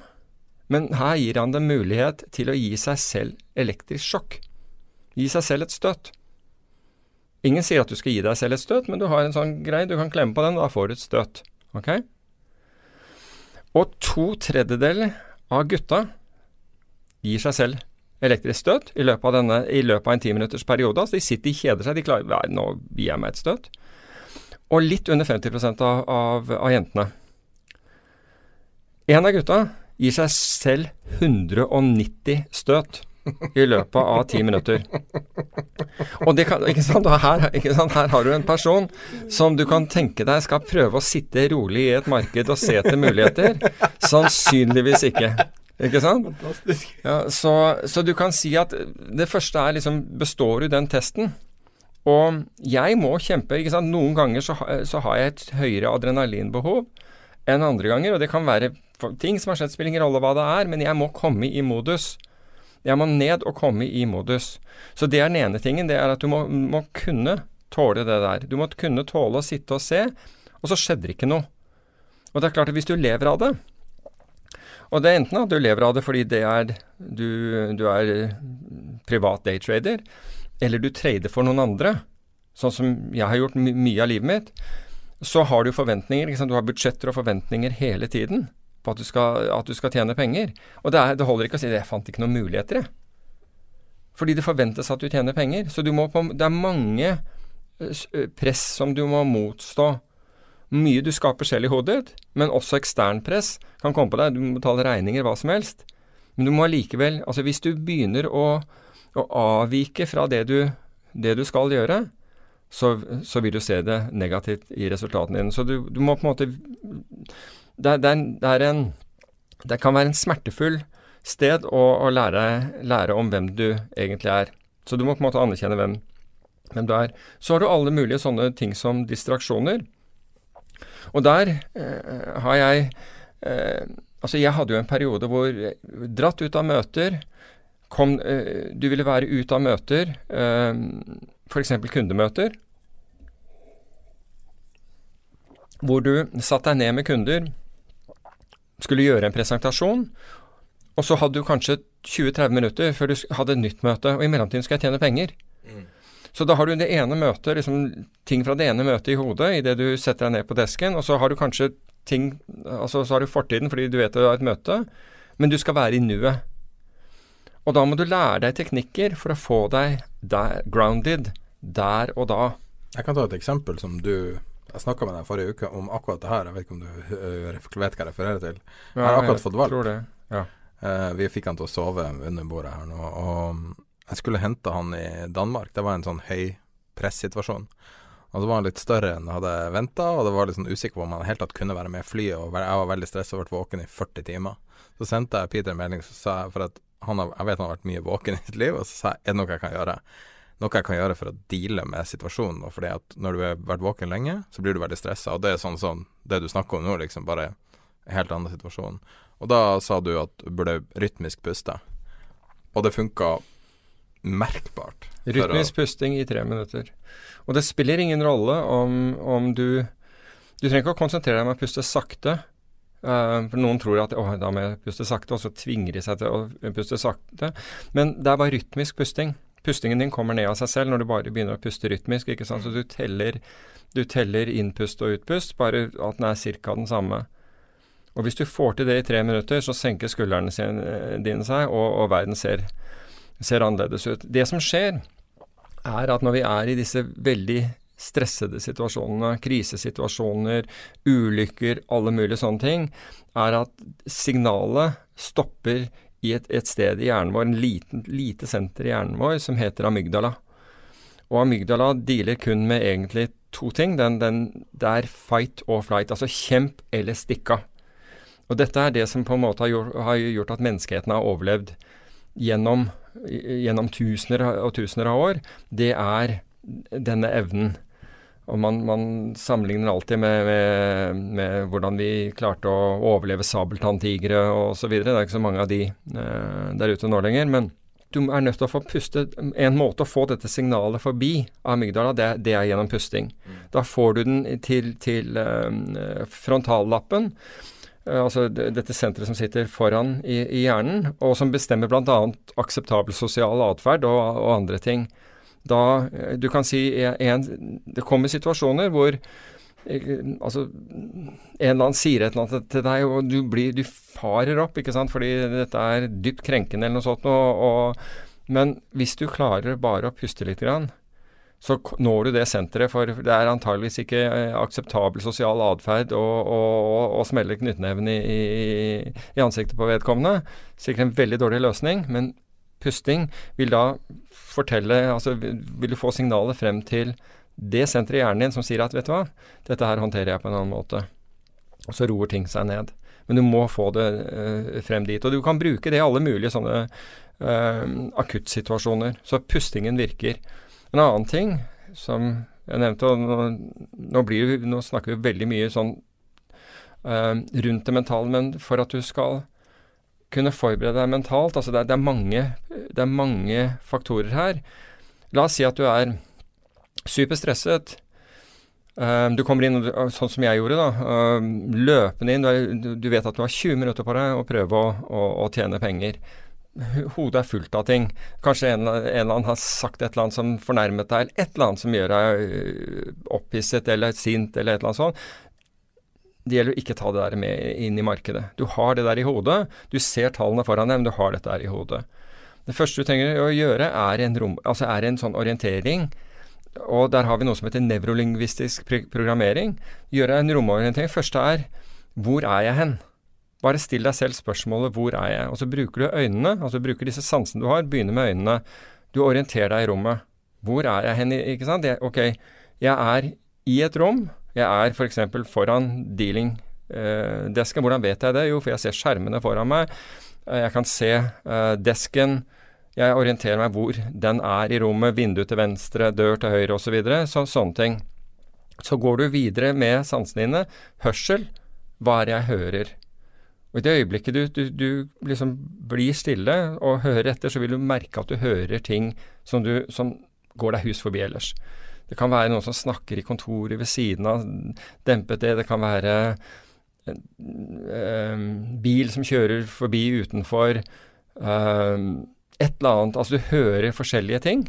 Men her gir han dem mulighet til å gi seg selv elektrisk sjokk. Gi seg selv et støt. Ingen sier at du skal gi deg selv et støt, men du har en sånn greie, du kan klemme på den, og da får du et støt. Ok? Og to tredjedeler av gutta gir seg selv elektrisk støt i løpet av, denne, i løpet av en timinuttersperiode. Altså de sitter, de kjeder seg, de klarer Nei, nå gir jeg meg et støt. Og litt under 50 av, av, av jentene. En av gutta gir seg selv 190 støt i løpet av ti minutter. Og det kan, ikke sant? Her, ikke sant? her har du en person som du kan tenke deg skal prøve å sitte rolig i et marked og se etter muligheter. Sannsynligvis ikke. Ikke sant? Ja, så, så du kan si at det første er liksom Består du den testen? Og jeg må kjempe. ikke sant? Noen ganger så, så har jeg et høyere adrenalinbehov enn andre ganger. Og det kan være ting som har skjedd, spiller ingen rolle hva det er, men jeg må komme i modus. Jeg må ned og komme i modus. Så det er den ene tingen. Det er at du må, må kunne tåle det der. Du må kunne tåle å sitte og se, og så skjedde det ikke noe. Og det er klart at hvis du lever av det, og det er enten at du lever av det fordi det er du, du er privat daytrader, eller du trader for noen andre, sånn som jeg har gjort my mye av livet mitt, så har du forventninger. Du har budsjetter og forventninger hele tiden på at du skal, at du skal tjene penger. Og det, er, det holder ikke å si 'jeg fant ikke noen muligheter', jeg. Fordi det forventes at du tjener penger. Så på, det er mange eh, eh, press som du må motstå. Mye du skaper selv i hodet men også ekstern press kan komme på deg. Du må betale regninger, hva som helst. Men du må allikevel Altså, hvis du begynner å, å avvike fra det du, det du skal gjøre, så, så vil du se det negativt i resultatene dine. Så du, du må på en måte det, det er en Det kan være en smertefull sted å, å lære, lære om hvem du egentlig er. Så du må på en måte anerkjenne hvem, hvem du er. Så har du alle mulige sånne ting som distraksjoner. Og der eh, har jeg eh, Altså, jeg hadde jo en periode hvor dratt ut av møter, kom, eh, du ville være ute av møter, eh, f.eks. kundemøter, hvor du satte deg ned med kunder, skulle gjøre en presentasjon, og så hadde du kanskje 20-30 minutter før du hadde et nytt møte, og i mellomtiden skal jeg tjene penger. Så da har du det ene møtet, liksom ting fra det ene møtet i hodet idet du setter deg ned på desken, og så har du kanskje ting Altså så har du fortiden fordi du vet du har et møte, men du skal være i nuet. Og da må du lære deg teknikker for å få deg der, grounded der og da. Jeg kan ta et eksempel som du Jeg snakka med deg forrige uke om akkurat det her. Jeg vet ikke om du øh, vet hva jeg refererer til. Jeg har akkurat fått valp. Tror det, ja. Eh, vi fikk han til å sove under bordet her nå. Og jeg skulle hente han i Danmark. Det var en sånn høy pressituasjon. Og så var han litt større enn jeg hadde venta, og det var litt sånn usikker på om han helt tatt kunne være med i flyet. Og jeg var veldig stressa og ble våken i 40 timer. Så sendte jeg Peter en melding så sa jeg, for at han har, jeg vet han har vært mye våken i sitt liv, og så sa jeg er det noe jeg kan gjøre? Noe jeg kan gjøre for å deale med situasjonen. Og fordi at når du har vært våken lenge, så blir du veldig stressa. Og det er sånn sånn Det du snakker om nå, liksom bare en helt annen situasjon. Og da sa du at du burde rytmisk puste. Og det funka merkbart. Rytmisk pusting i tre minutter. Og det spiller ingen rolle om, om du Du trenger ikke å konsentrere deg om å puste sakte. Uh, for Noen tror at da må jeg puste sakte, og så tvinger de seg til å puste sakte. Men det er bare rytmisk pusting. Pustingen din kommer ned av seg selv når du bare begynner å puste rytmisk. ikke sant? Så du teller, du teller innpust og utpust, bare at den er ca. den samme. Og hvis du får til det i tre minutter, så senker skuldrene dine seg, og, og verden ser, ser annerledes ut. Det som skjer, er at når vi er i disse veldig stressede situasjonene, krisesituasjoner, ulykker, alle mulige sånne ting, er at signalet stopper i et, et sted i hjernen vår, en liten, lite senter i hjernen vår som heter amygdala. Og amygdala dealer kun med egentlig to ting. Den, den, det er fight or flight, altså kjemp eller stikk av. Og dette er det som på en måte har gjort, har gjort at menneskeheten har overlevd gjennom, gjennom tusener og tusener av år. Det er denne evnen. Og man, man sammenligner alltid med, med, med, hvordan vi klarte å overleve sabeltanntigre osv. Det er ikke så mange av de eh, der ute nå lenger. Men du er nødt til å få puste. En måte å få dette signalet forbi amygdala, det, det er gjennom pusting. Da får du den til, til eh, frontallappen. Eh, altså dette senteret som sitter foran i, i hjernen, og som bestemmer bl.a. akseptabel sosial atferd og, og, andre ting. Da eh, Du kan si en, Det kommer situasjoner hvor eh, altså, en eller annen sier et eller annet til deg, og du, blir, du farer opp, ikke sant, fordi dette er dypt krenkende eller noe sånt. Og, og, men hvis du klarer bare å puste litt, grann, så når du det senteret, for det er antageligvis ikke eh, akseptabel sosial atferd å, smelle knyttneven i, i, i, ansiktet på vedkommende. Sikkert en veldig dårlig løsning, men pusting vil da fortelle Altså vil du få signalet frem til det senteret i hjernen din som sier at vet du hva, dette her håndterer jeg på en annen måte. Og så roer ting seg ned. Men du må få det uh, frem dit. Og du kan bruke det i alle mulige sånne uh, akuttsituasjoner. Så pustingen virker. En annen ting som jeg nevnte, og nå, nå, blir, nå snakker vi veldig mye sånn uh, rundt det mentale, men for at du skal kunne forberede deg mentalt altså det er, det, er mange, det er mange faktorer her. La oss si at du er superstresset. Um, du kommer inn sånn som jeg gjorde, da. um, løpende inn. Du, er, du, vet at du har 20 minutter på deg å prøve å, å, å tjene penger hodet er fullt av ting. Kanskje en, en, eller annen har sagt et eller annet som fornærmet deg, eller et eller annet som gjør deg opphisset eller sint, eller et eller annet sånt. Det gjelder å ikke ta det der med inn i markedet. Du har det der i hodet. Du ser tallene foran deg, men du har dette der i hodet. Det første du trenger å gjøre, er en, rom, altså er en sånn orientering. Og der har vi noe som heter nevrolingvistisk programmering. Gjøre en romorientering. Første er hvor er jeg hen? Bare still deg selv spørsmålet 'hvor er jeg?' Og så bruker du øynene, altså bruker disse sansene du har. Begynner med øynene. Du orienterer deg i rommet. Hvor er jeg hen? Ikke sant? Jeg, ok, jeg er i et rom. Jeg er f.eks. For foran dealing-desken. Eh, Hvordan vet jeg det? Jo, for jeg ser skjermene foran meg. Eh, jeg kan se eh, desken. Jeg orienterer meg hvor den er i rommet. Vindu til venstre, dør til høyre osv. Så videre. så, sånne ting. Så går du videre med sansene dine. Hørsel. Hva er det jeg hører? Og i det øyeblikket du, du, du liksom blir stille og hører etter, så vil du merke at du hører ting som, du, som går deg hus forbi ellers. Det kan være noen som snakker i kontoret ved siden av, dempet det. Det kan være en eh, bil som kjører forbi utenfor. Eh, et eller annet. Altså du hører forskjellige ting.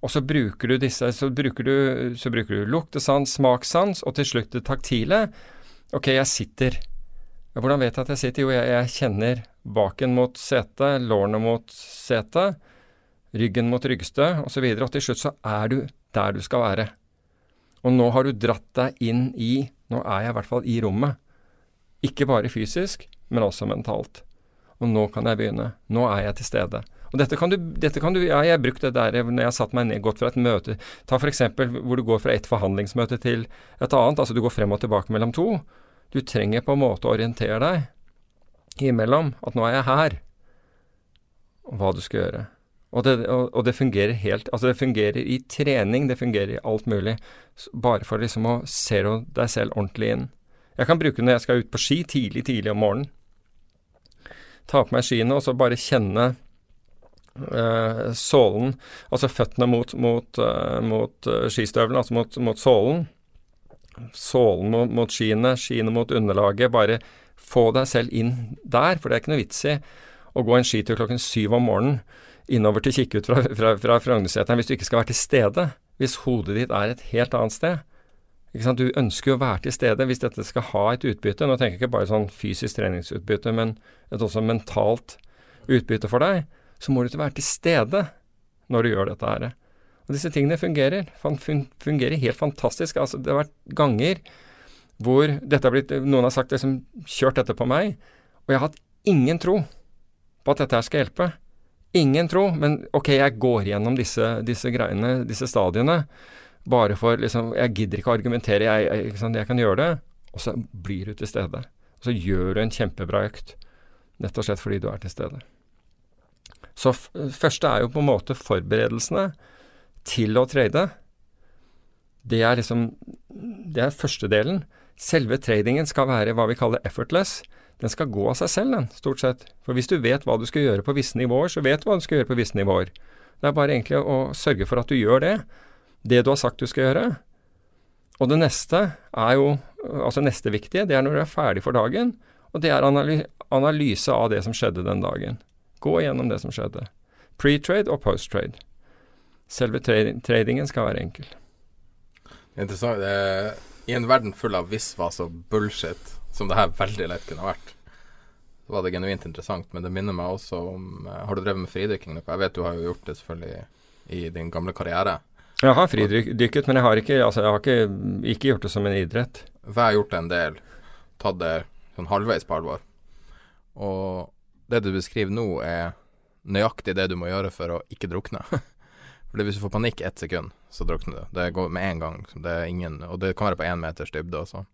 Og så bruker du disse, så bruker du, så bruker du luktesans, smakssans, og til slutt det taktile. Ok, jeg sitter. Hvordan vet jeg at jeg sitter? Jo, jeg, jeg kjenner baken mot setet, lårene mot setet, ryggen mot ryggstø osv. Og, og til slutt så er du der du skal være. Og nå har du dratt deg inn i Nå er jeg i hvert fall i rommet. Ikke bare fysisk, men også mentalt. Og nå kan jeg begynne. Nå er jeg til stede. Og dette kan du, dette kan du ja, Jeg har brukt det der når jeg har satt meg ned, gått fra et møte Ta f.eks. hvor du går fra et forhandlingsmøte til et annet. Altså du går frem og tilbake mellom to. Du trenger på en måte å orientere deg imellom at nå er jeg her, og hva du skal gjøre. Og det, og, det, fungerer helt Altså, det fungerer i trening, det fungerer i alt mulig. Bare for liksom å se deg selv ordentlig inn. Jeg kan bruke det når jeg skal ut på ski tidlig, tidlig om morgenen. Ta på meg skiene og så bare kjenne uh, sålen, altså føttene mot, mot, uh, mot uh, skistøvelen, altså mot, mot sålen. Sålen mot, mot skiene, skiene mot underlaget. Bare få deg selv inn der, for det er ikke noe vits i å gå en skitur klokken syv om morgenen innover til kikke ut fra, fra, fra Frognerseteren hvis du ikke skal være til stede. Hvis hodet ditt er et helt annet sted. Du ønsker jo å være til stede hvis dette skal ha et utbytte. Nå tenker jeg ikke bare sånn fysisk treningsutbytte, men et også mentalt utbytte for deg. Så må du ikke være til stede når du gjør dette her. Og disse tingene fungerer. Fungerer helt fantastisk. Altså, det har vært ganger hvor dette har blitt Noen har sagt liksom kjørt dette på meg, og jeg har hatt ingen tro på at dette her skal hjelpe. Ingen tro, men ok, jeg går gjennom disse, disse greiene, disse stadiene, bare for liksom Jeg gidder ikke å argumentere, jeg, jeg, jeg, jeg kan gjøre det. Og så blir du til stede. Og så gjør du en kjempebra økt, Rett og slett fordi du er til stede. Så første er jo på en måte forberedelsene til å trade. Det er liksom Det er første delen. Selve tradingen skal være hva vi kaller effortless den skal gå av seg selv, den, stort sett. For hvis du vet hva du skal gjøre på visse nivåer, så vet du hva du skal gjøre på visse nivåer. Det er bare egentlig å sørge for at du gjør det, det du har sagt du skal gjøre. Og det neste er jo, altså neste viktige, det er når du er ferdig for dagen, og det er analy analyse av det som skjedde den dagen. Gå igjennom det som skjedde. Pre-trade og post-trade. Selve tradingen skal være enkel. Interessant. I en verden full av visvas og bullshit, som det her veldig lett kunne vært, så var det genuint interessant. Men det minner meg også om uh, Har du drevet med fridykking noe? Jeg vet du har jo gjort det selvfølgelig i din gamle karriere. Jeg har fridykket, men jeg har, ikke, altså, jeg har ikke, ikke, gjort det som en idrett. For jeg har gjort det en del. Tatt det sånn halvveis på alvor. Og det du beskriver nå, er nøyaktig det du må gjøre for å ikke drukne. for Hvis du får panikk ett sekund, så drukner du. Det går med en gang. Det ingen, og det kan være på én meters dybde også.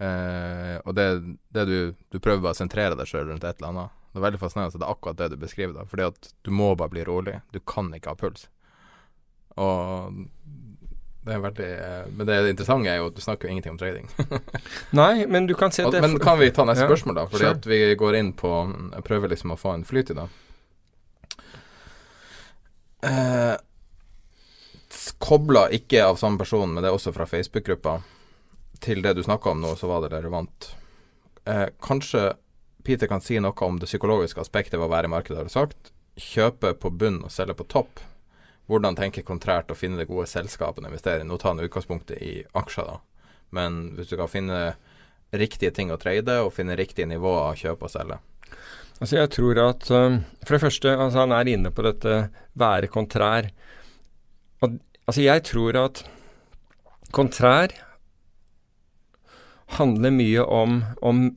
Eh, og det, det du, du, prøver bare å sentrere deg sjøl rundt et eller annet. Det er veldig fascinerende at det er akkurat det du beskriver. da Fordi at du må bare bli rolig. Du kan ikke ha puls. Og det er veldig eh, Men det interessante er jo at du snakker jo ingenting om trading. Nei, men du kan si at det Men kan vi ta neste ja, spørsmål, da? Fordi sure. at vi går inn på Jeg prøver liksom å få en flyt i det. Eh, Kobla ikke av samme person, men det er også fra Facebook-gruppa til det du snakka om nå, så var det relevant. Eh, kanskje Peter kan si noe om det psykologiske aspektet ved å være i markedet, har du sagt. Kjøpe på bunn og selge på topp. Hvordan tenke kontrært å finne det gode selskapet å investere i? Nå tar han utgangspunktet i aksjer, da. Men hvis du kan finne riktige ting å trade, og finne riktige nivåer å kjøpe og selge. Altså jeg tror at um, For det første, altså han er inne på dette være kontrær. Og, altså jeg tror at kontrær handler mye om, om,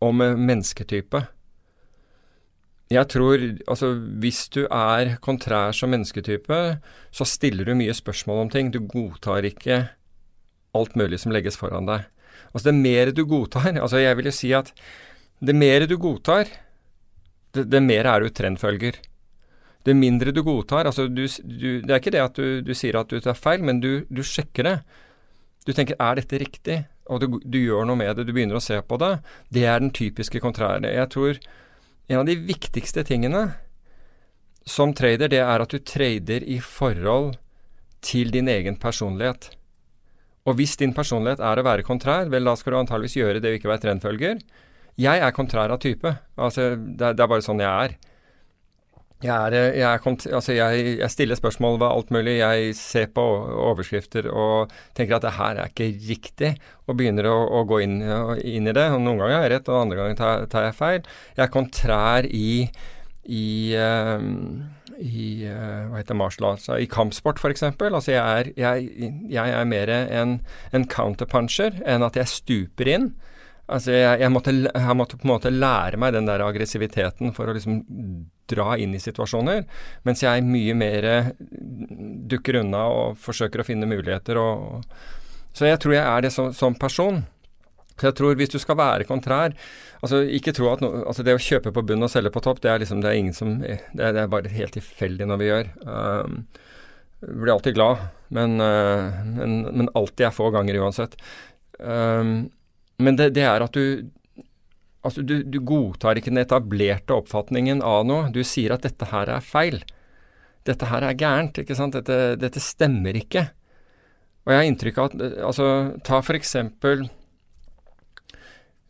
om mennesketype. Jeg tror Altså, hvis du er kontrær som mennesketype, så stiller du mye spørsmål om ting. Du godtar ikke alt mulig som legges foran deg. Altså, det mer du godtar Altså, jeg vil jo si at det mer du godtar, det, det mer er du trendfølger. Det mindre du godtar Altså, du, du, det er ikke det at du, du sier at du tar feil, men du, sjekker det. Du tenker er dette riktig? Og du, du, gjør noe med det, du begynner å se på det, det er den typiske kontrære. Jeg tror en av de viktigste tingene som trader, det er at du trader i forhold til din egen personlighet. Og hvis din personlighet er å være kontrær, vel da skal du antageligvis gjøre det og ikke være trendfølger. Jeg er kontrær av type. Altså, det, det er bare sånn jeg er. Jeg, er, jeg, er, altså jeg, jeg, stiller spørsmål ved alt mulig. Jeg ser på overskrifter og tenker at det her er ikke riktig, og begynner å, å gå inn, inn, i det. Og noen ganger har jeg rett, og andre ganger tar, tar jeg feil. Jeg er kontrær i, i uh, i uh, hva heter martial arts, i kampsport f.eks. Altså jeg er, jeg er mer en, en counterpuncher enn at jeg stuper inn. Altså jeg, jeg, måtte, jeg, måtte, på en måte lære meg den der aggressiviteten for å liksom dra inn i situasjoner, mens jeg mye mer dukker unna og forsøker å finne muligheter. Og, så jeg tror jeg er det som, som person. Så jeg tror hvis du skal være kontrær altså ikke tro at no, altså Det å kjøpe på bunn og selge på topp, det er liksom det er ingen som Det er, det er bare helt tilfeldig når vi gjør. Um, blir alltid glad, men, uh, men, men, alltid er få ganger uansett. Um, men det, det, er at du Altså, du, du, godtar ikke den etablerte oppfatningen av noe. Du sier at dette her er feil. Dette her er gærent, ikke sant. Dette, dette stemmer ikke. Og jeg har inntrykk av at Altså, ta for eksempel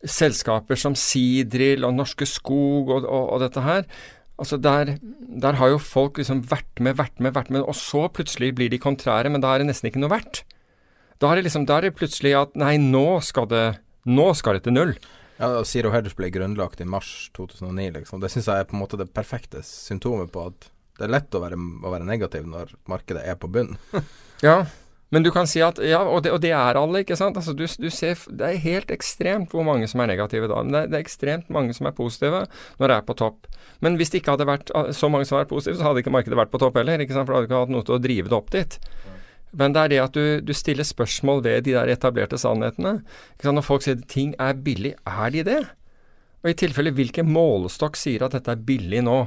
selskaper som Sidrill og Norske Skog og, og, og dette her. Altså der, der, har jo folk liksom vært med, vært med, vært med, og så plutselig blir de kontrære, men da er det nesten ikke noe verdt. Da er det liksom, da er det plutselig at nei, nå skal det, nå skal det til null. Ja, Zero Hedge ble grunnlagt i mars 2009, liksom. Det syns jeg er på en måte det perfekte symptomet på at det er lett å være, å være negativ når markedet er på bunn. ja, men du kan si at Ja, og det, og det er alle, ikke sant. Altså, du, du, ser Det er helt ekstremt hvor mange som er negative da. Men det er, det er, ekstremt mange som er positive når det er på topp. Men hvis det ikke hadde vært ah, så mange som var positive, så hadde ikke markedet vært på topp heller. ikke sant? For da hadde du ikke hatt noe til å drive det opp dit. Men det er det at du, du stiller spørsmål ved de der etablerte sannhetene. Når folk sier at ting er billig, er de det? Og i tilfelle hvilken målestokk sier at dette er billig nå?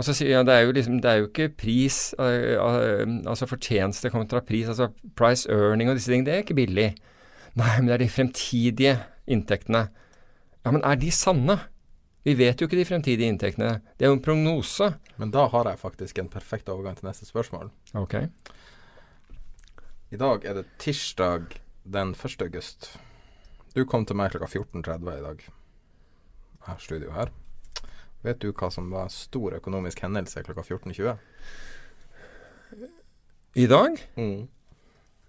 Og så sier jeg det er jo liksom, det er jo ikke pris, uh, uh, altså fortjeneste kontra pris, altså price earning og disse tingene, det er ikke billig. Nei, men det er de fremtidige inntektene. Ja, men er de sanne? Vi vet jo ikke de fremtidige inntektene. Det er jo en prognose. Men da har jeg faktisk en perfekt overgang til neste spørsmål. Ok. I dag er det tirsdag den 1. august. Du kom til meg klokka 14.30 i dag. Jeg har studio her. Vet du hva som var stor økonomisk hendelse klokka 14.20? I dag? Mm.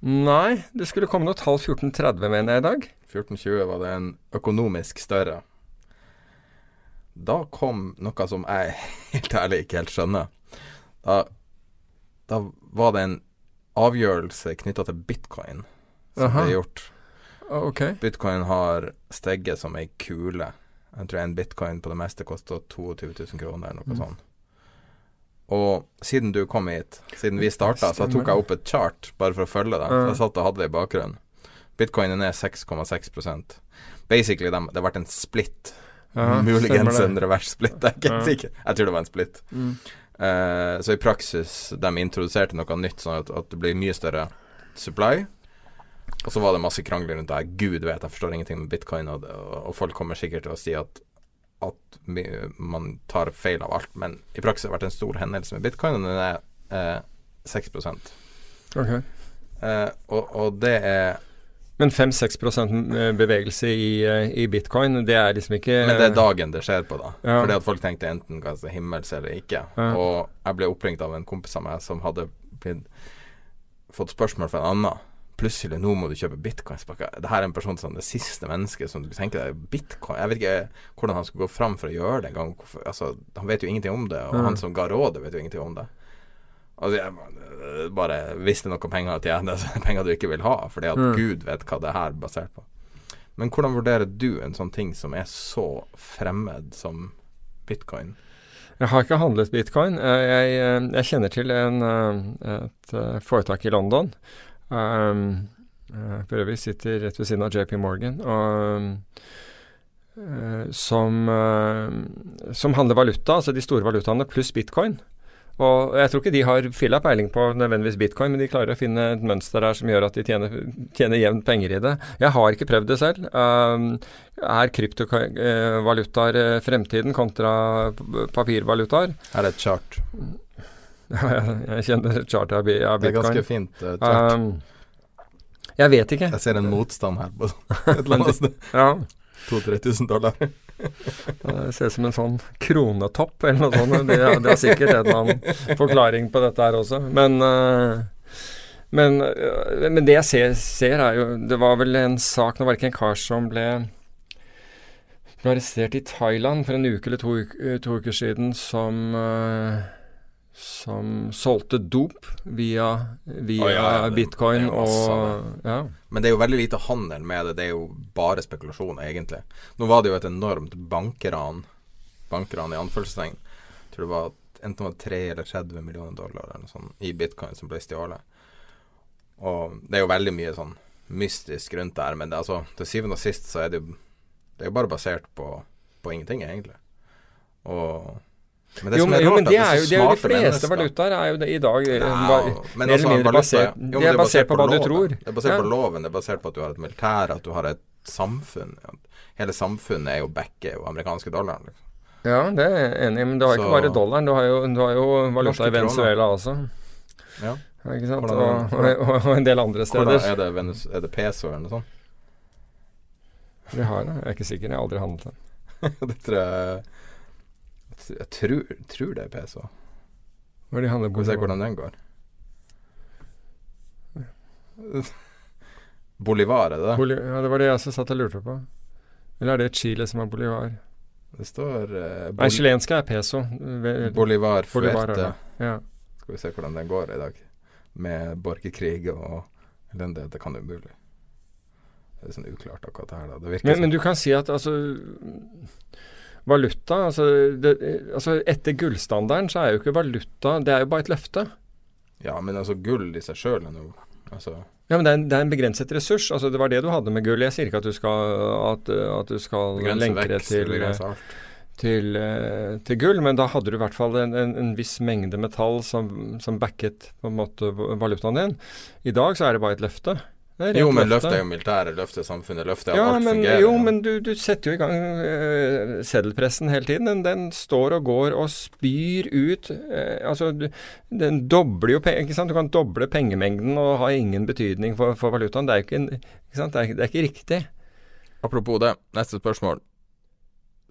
Nei, det skulle komme noe tall 14.30, mener jeg, i dag. 14.20 var det en økonomisk større. Da kom noe som jeg helt ærlig ikke helt skjønner. Da, da var det en avgjørelse knytta til bitcoin som Aha. er gjort. Okay. Bitcoin har steget som ei kule jeg tror en bitcoin på det meste koster 22 000 kroner, eller noe mm. sånt. Og siden du kom hit, siden vi starta, så tok jeg opp et chart bare for å følge deg. Så jeg satt og hadde det i bakgrunnen. Bitcoin er 6,6% de, det har vært en split. Aha, Muligens en revers splitt, jeg er ikke sikker. Jeg tror det var en split. Mm. Uh, så i praksis, de introduserte noe nytt, sånn at, at det blir mye større supply. Og så var det masse krangler rundt det. Gud vet, jeg forstår ingenting med bitcoin, og, og folk kommer sikkert til å si at, at man tar feil av alt. Men i praksis har det vært en stor hendelse med bitcoin, og den er eh, 6 okay. eh, og, og, det er men 5-6 eh, bevegelse i, eh, i, bitcoin, det er liksom ikke Men det er dagen det skjer på, da. Ja. Fordi at folk tenkte enten hva himmels eller ikke. Ja. Og jeg ble oppringt av en kompis av meg som hadde blitt, fått spørsmål fra en annen plutselig nå må du kjøpe bitcoins. Det her er en person som det siste mennesket som du tenker deg bitcoin Jeg vet ikke hvordan han skulle gå fram for å gjøre det engang. Altså, han vet jo ingenting om det, og mm. han som ga rådet, vet jo ingenting om det. Altså, jeg bare visste noe penger å tjene, penger du ikke vil ha, fordi at mm. Gud vet hva det her er basert på. Men hvordan vurderer du en sånn ting som er så fremmed som bitcoin? Jeg har ikke handlet bitcoin. Jeg, jeg, jeg kjenner til en, eh, et eh, foretak i London Um, for øvrig sitter rett ved siden av JP Morgan. Og, som, som, handler valuta, altså de store valutaene, pluss bitcoin. Og jeg tror ikke de har filla peiling på nødvendigvis bitcoin, men de klarer å finne et mønster der som gjør at de tjener, tjener jevnt penger i det. Jeg har ikke prøvd det selv. Um, er kryptovalutaer uh, fremtiden kontra papirvalutaer? Er det et chart. jeg kjenner chartet av, bitcoin. Det er ganske fint uh, chart. Um, jeg vet ikke. Jeg ser en motstand her på et eller annet sted. ja. 2000-3000 dollar. det ser ut som en sånn kronetopp eller noe sånt. Det, det er sikkert en annen forklaring på dette her også. Men, uh, men, uh, men, det jeg ser, ser, er jo Det var vel en sak Nå var det ikke en kar som ble, ble arrestert i Thailand for en uke eller to, to uker siden som uh, som solgte dop via, via oh, ja, ja, bitcoin og ja. Men det er jo veldig lite handel med det. Det er jo bare spekulasjon, egentlig. Nå var det jo et enormt bankran, bankran i anførselstegn. Jeg tror det var enten var 3 eller 30 millioner dollar eller noe sånt, i bitcoin som ble stjålet. Og det er jo veldig mye sånn mystisk rundt der, men det, altså, til syvende og sist så er det jo Det er jo bare basert på, på ingenting, egentlig. Og men jo, men, jo, men det er jo, det er jo de fleste valutaer er jo det i dag ja, eh, mer eller mindre basert jo, det er basert på, på hva du tror. Det er basert ja. på loven, det er basert på at du har et militær, at du har et samfunn. Hele samfunnet er jo backer jo amerikanske dollaren. Liksom. Ja, det er jeg enig i, men du har Så, ikke bare dollaren. Du har jo, du har jo valuta i Venezuela også. Ja. Ikke sant? Og, og, og, en del andre steder. Er det, Venus, er det peso eller noe sånt? Vi har det. Jeg er ikke sikker. Jeg har aldri handlet den. det tror jeg jeg tror, tror det er PSO. Hva det handler på? Se hvordan den går. Bolivar, er det det? Boli ja, det var det jeg også satt og lurte på. Eller er det Chile som er bolivar? Det står uh, Nei, chilenske er peso. Bolivar fuerte. Ja. Skal vi se hvordan den går i dag. Med borgerkrig og elendighet. Det kan umulig. Det er sånn uklart akkurat det her. Da. Det men, men, du kan si at altså valuta altså, det, altså, Etter gullstandarden så er jo ikke valuta Det er jo bare et løfte. Ja, men altså gull i seg sjøl er noe altså. Ja, men det er, en, det er, en, begrenset ressurs. altså Det var det du hadde med gull. Jeg sier ikke at du skal, at, at du skal lenke det til, til, eh, til, gull, men da hadde du i hvert fall en, en, en viss mengde metall som, som backet på en måte valutaen din. I dag så er det bare et løfte. Jo, men løfter er jo militæret, løfter samfunnet, løfter ja, alt men, fungerer. Jo, men du, du setter jo i gang uh, seddelpressen hele tiden. Den, den, står og går og spyr ut uh, Altså, du, den dobler jo ikke sant? Du kan doble pengemengden og ha ingen betydning for, for valutaen. Det er jo ikke, ikke? Det er, det er ikke riktig. Apropos det, neste spørsmål.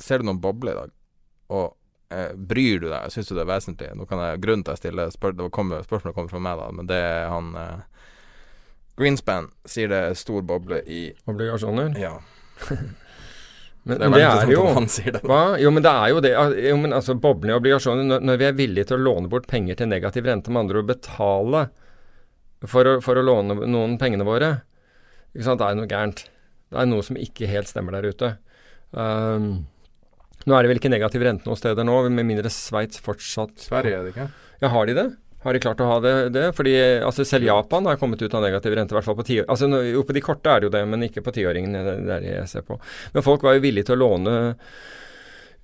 Ser du noen bobler i dag? Og eh, bryr du deg? Syns du det er vesentlig? Nå kan jeg, Grunnen til at jeg stiller spør, kommer, spørsmålet kommer fra meg, da, men det er han eh, Greenspan sier det er stor boble i Obligasjoner? Ja. men, det er, det er jo han sier det. Hva? Jo, men det er jo det. Jo, men altså, Boblene i obligasjoner når, når, vi er villige til å låne bort penger til negativ rente, med andre ord betale for å, for å låne noen pengene våre, ikke sant? det er noe gærent. Det er noe som ikke helt stemmer der ute. Um, nå er det vel ikke negativ rente noen steder nå, med mindre Sveits fortsatt Sverige er det ikke? Ja, har de det? Har de klart å ha det? det? Fordi altså, Selv Japan har kommet ut av negativ rente, i hvert fall på tiår. Altså, jo, på de korte er det jo det, men ikke på tiåringen. Det er det jeg ser på. Men folk var jo villige til å låne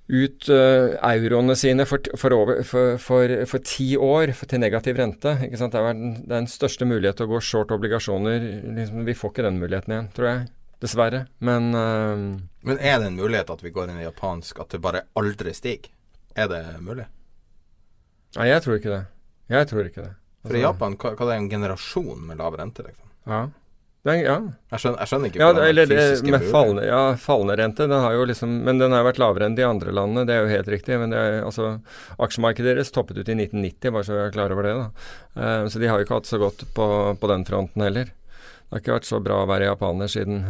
ut uh, euroene sine for, for, over, for, for, ti år til negativ rente. Ikke sant? Det er den, den største mulighet til å gå short obligasjoner. Liksom, vi får ikke den muligheten igjen, tror jeg. Dessverre. Men uh, Men er det en mulighet at vi går inn i japansk, at det bare aldri stiger? Er det mulig? Nei, jeg tror ikke det. Jeg tror ikke det. Altså, For i Japan, hva, hva er en generasjon med lav rente, liksom? Ja. Den, ja. Jeg, skjønner, jeg skjønner ikke ja, eller, det med fallende, ja, fallende rente, den har jo liksom Men den har vært lavere enn de andre landene, det er jo helt riktig. Men det er, altså, aksjemarkedet deres toppet ut i 1990, bare så jeg er klar over det. da. Uh, så de har jo ikke hatt så godt på, på den fronten heller. Det har ikke vært så bra å være japaner siden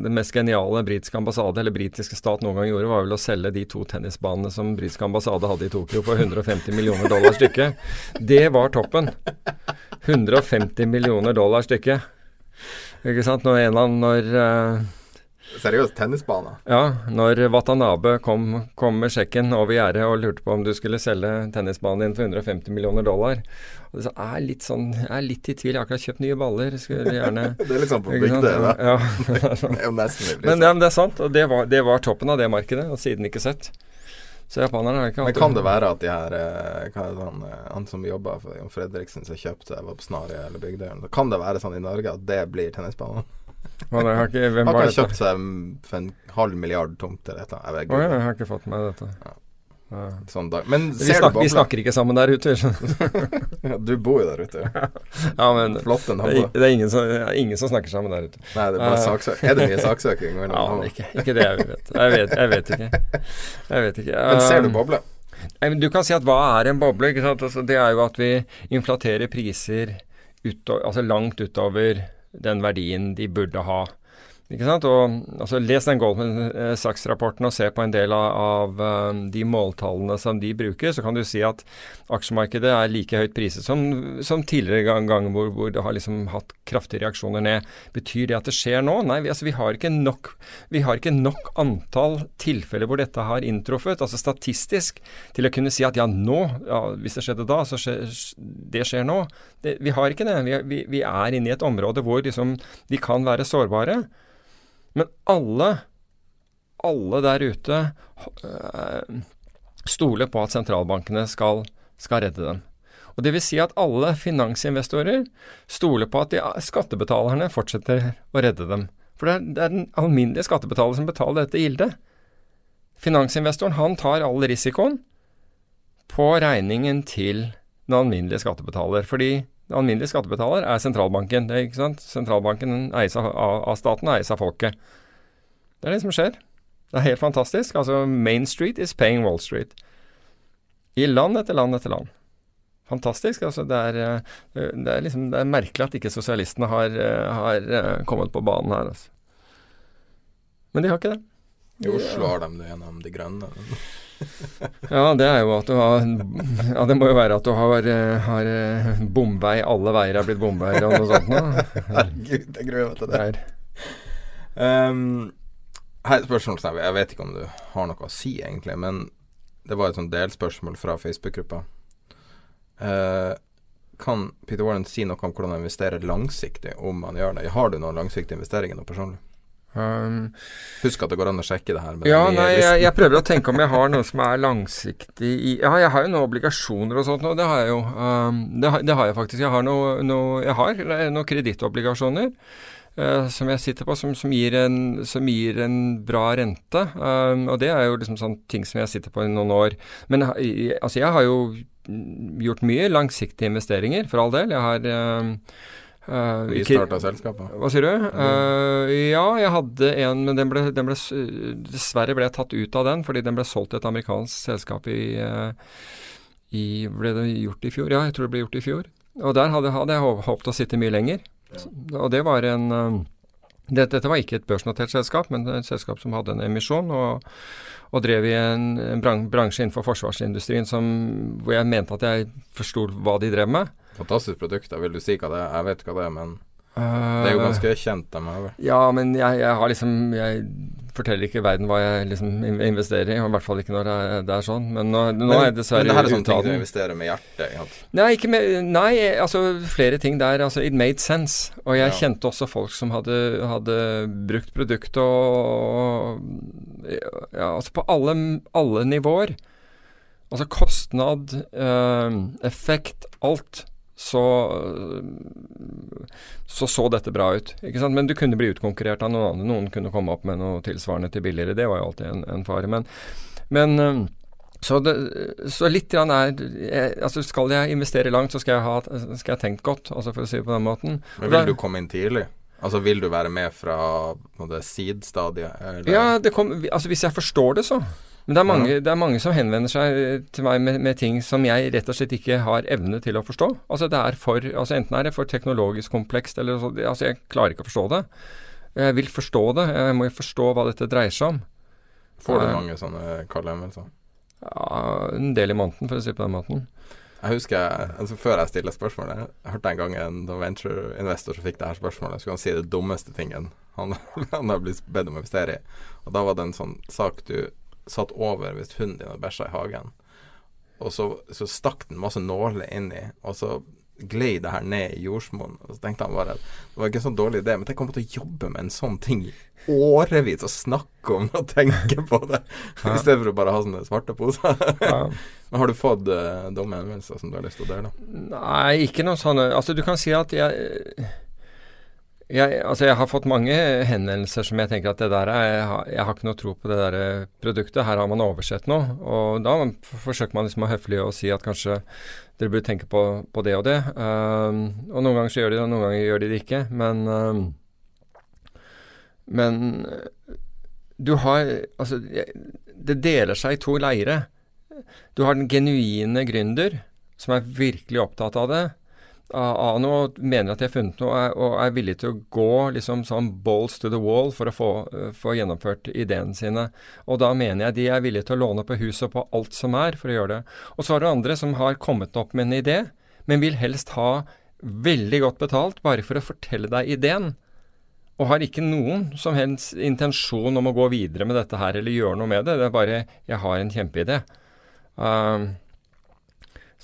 Det mest geniale britiske ambassade, eller britiske stat noen gang gjorde, var vel å selge de to tennisbanene som britisk ambassade hadde i Tokyo for 150 millioner dollar stykket. Det var toppen. 150 millioner dollar stykket. Ikke sant. Når en eller annen når uh, Seriøst, tennisbane? Ja, når Watanabe kom, kom med sjekken over gjerdet og lurte på om du skulle selge tennisbanen din for 150 millioner dollar. Og så er litt sånn, jeg er litt i tvil. Jeg har akkurat kjøpt nye baller. Skulle gjerne Det er litt sånn på. Ja. det er jo nesten men, ja, men det er sant. Og det var, det var, toppen av det markedet, og siden ikke sett. Så japanerne har ikke Men kan det være at de her eh, Hva er det han, eh, han som jobba for Jon Fredriksen, som kjøpte var på Snarøya eller Bygdøy Kan det være sånn i Norge at det blir tennisbanen? Å, har ikke, Hvem har kjøpt seg for en halv milliard tomt eller et eller annet. Jeg jeg har ikke fått med dette. Ja. Ja. Sånn. Men Vi, snak, vi snakker ikke sammen der ute. du. Ja, du bor jo der ute. Ja, men Flotte det er, det er ingen, som, ingen som snakker sammen der ute. Nei, det er Eh. saksøk. Er det mye saksøking Ja, ikke, ikke det jeg vet. Jeg vet, jeg vet ikke. Jeg vet ikke. Men ser du Um, boble? Du kan si at hva er en boble? Altså, det er jo at vi inflaterer priser utover, altså langt utover den verdien de burde ha. Ikke sant? Og, altså, les den Goldman eh, Sachs-rapporten og se på en del av, av eh, de måltallene som de bruker, så kan du si at aksjemarkedet er like høyt priset som, som tidligere gang- ganger hvor, hvor det har liksom hatt kraftige reaksjoner ned. Betyr det at det skjer nå? Nei, vi, altså, vi, har ikke nok, vi har ikke nok antall tilfeller hvor dette har inntruffet, altså statistisk, til å kunne si at ja, nå, ja, hvis det skjedde da, så skjer, det skjer nå. Det, vi har ikke det. Vi, vi, vi er inne i et område hvor liksom, vi kan være sårbare. Men alle, alle der ute øh, stoler på at sentralbankene skal, skal redde dem. Og Det vil si at alle finansinvestorer stoler på at de, skattebetalerne fortsetter å redde dem. For det er, det er den alminnelige skattebetaler som betaler dette gildet. Finansinvestoren han tar all risikoen på regningen til den alminnelige skattebetaler. Fordi den alminnelige skattebetaler er sentralbanken. Det ikke sant? Sentralbanken eies av, av, staten og eies av folket. Det er det som skjer. Det er helt fantastisk. Altså, Main Street is paying Wall Street. I land etter land etter land. Fantastisk. altså Det er, eh, det er, liksom, det er merkelig at ikke sosialistene har, eh, har eh, kommet på banen her. Altså. Men de har ikke det. I Oslo har de det gjennom De grønne. Ja, det er jo at du har Ja, det må jo være at du har, eh, har eh, bomvei Alle veier er blitt bomveier og noe sånt noe. Herregud, jeg gruer meg til Det det. er Um, her er et spørsmål som jeg vet ikke om du har noe å si, egentlig, men det var et sånt delspørsmål fra Facebook-gruppa. Uh, kan Peter Warren si noe om hvordan han investerer langsiktig, om han gjør det? Har du noen langsiktige investeringer nå personlig? Um, Husk at det går an å sjekke det her. med Ja, nei, jeg, jeg prøver å tenke om jeg har noe som er langsiktig i Ja, jeg har jo noen obligasjoner og sånt nå, det har jeg jo. Um, det, har, det har jeg faktisk. Jeg har noe, noe, noen kredittobligasjoner. Uh, som jeg sitter på, som, som, gir en, som gir en bra rente. Um, og det er jo liksom sånn ting som jeg sitter på i noen år. Men har- altså, jeg har jo gjort mye langsiktige investeringer, for all del. Jeg har um, uh, Vi starta selskapet. hva sier du? Uh, ja, jeg hadde en, men den ble, den ble, dessverre ble jeg tatt ut av den, fordi den ble solgt til et amerikansk selskap i, eh, i Ble det gjort i fjor? Ja, jeg tror det ble gjort i fjor. Og der hadde, hadde jeg håpet å sitte mye lenger. Og det var en det, Dette var ikke et børsnotert selskap, men et selskap som hadde en emisjon, og, og drev i en, en bransje innenfor forsvarsindustrien som, hvor jeg mente at jeg forsto hva de drev med. Fantastisk produkt. Jeg vil du si hva det er? Jeg vet hva det er, men det er jo Eh, ganske kjent. av meg. Ja, men jeg, jeg har liksom Jeg forteller ikke verden hva jeg liksom investerer i, og i hvert fall ikke når det er, det er sånn. Men nå, nå er jeg men det her er sånne ting du investerer med hjertet. Ikke? Nei, ikke med, nei, altså flere ting der. Altså, it made sense. Og jeg Ja. kjente også folk som hadde, hadde brukt produktet og Ja, altså på alle, alle nivåer. Altså kostnad, øh, effekt, alt. Så, så så dette bra ut. ikke sant? Men du kunne bli utkonkurrert av noen andre. Noen kunne komme opp med noe tilsvarende til billigere. Det var jo alltid en, en fare. Men, men eh, så, det, så litt grann er jeg, altså Skal jeg investere langt, så skal jeg ha skal jeg tenkt godt, altså for å si det på den måten. Men vil du komme inn tidlig? Altså Vil du være med fra seed-stadiet? Ja, det kom, altså hvis jeg forstår det, så. Men det er mange, det er mange som henvender seg til meg med, med ting som jeg rett og slett ikke har evne til å forstå. Altså det er for, altså Enten er det for teknologisk komplekst, eller så, altså jeg klarer ikke å forstå det. Jeg vil forstå det. Jeg må jo forstå hva dette dreier seg om. Får du mange sånne kalde? Ja, en del i måneden, for å si det på den måten. Jeg husker, altså Før jeg stiller spørsmålet Jeg hørte en gang en venture-investor som fikk det her spørsmålet. Kan han si det dummeste tingen han, han har blitt bedt om å investere i. Og Da var det en sånn sak du satt over hvis hunden din hadde bæsja i hagen. Og så, så stakk den masse nåler inn i, og så glei det her ned i jordsmonn. Og så tenkte han bare at det var ikke en sånn dårlig idé, men tenk om å jobbe med en sånn ting i årevis og snakke om det og tenke på det, i stedet for å bare ha sånne svarte poser. Ja. Men har du fått uh, dumme henvendelser som du har lyst til å dele? Nei, ikke noe sånne Altså, du kan si at jeg jeg, altså jeg har fått mange henvendelser som jeg tenker at det der er, jeg, har, jeg har ikke noe tro på det der eh, produktet. Her har man oversett noe. Og da forsøker man liksom å høflig å si at kanskje dere burde tenke på, på det og det. Um, og noen ganger så gjør de det, og noen ganger gjør de det ikke. Men um, Men du har Altså, det deler seg i to leire. Du har den genuine gründer som er virkelig opptatt av det av noe, mener at de har funnet noe og er villig til å gå liksom sånn balls to the wall for å få, uh, få gjennomført ideene sine. Og da mener jeg de er villige til å låne på huset på alt som er for å gjøre det. Og så har du andre som har kommet opp med en idé, men vil helst ha veldig godt betalt bare for å fortelle deg ideen. Og har ikke noen som helst intensjon om å gå videre med dette her eller gjøre noe med det. Det er bare 'jeg har en kjempeidé'. Um,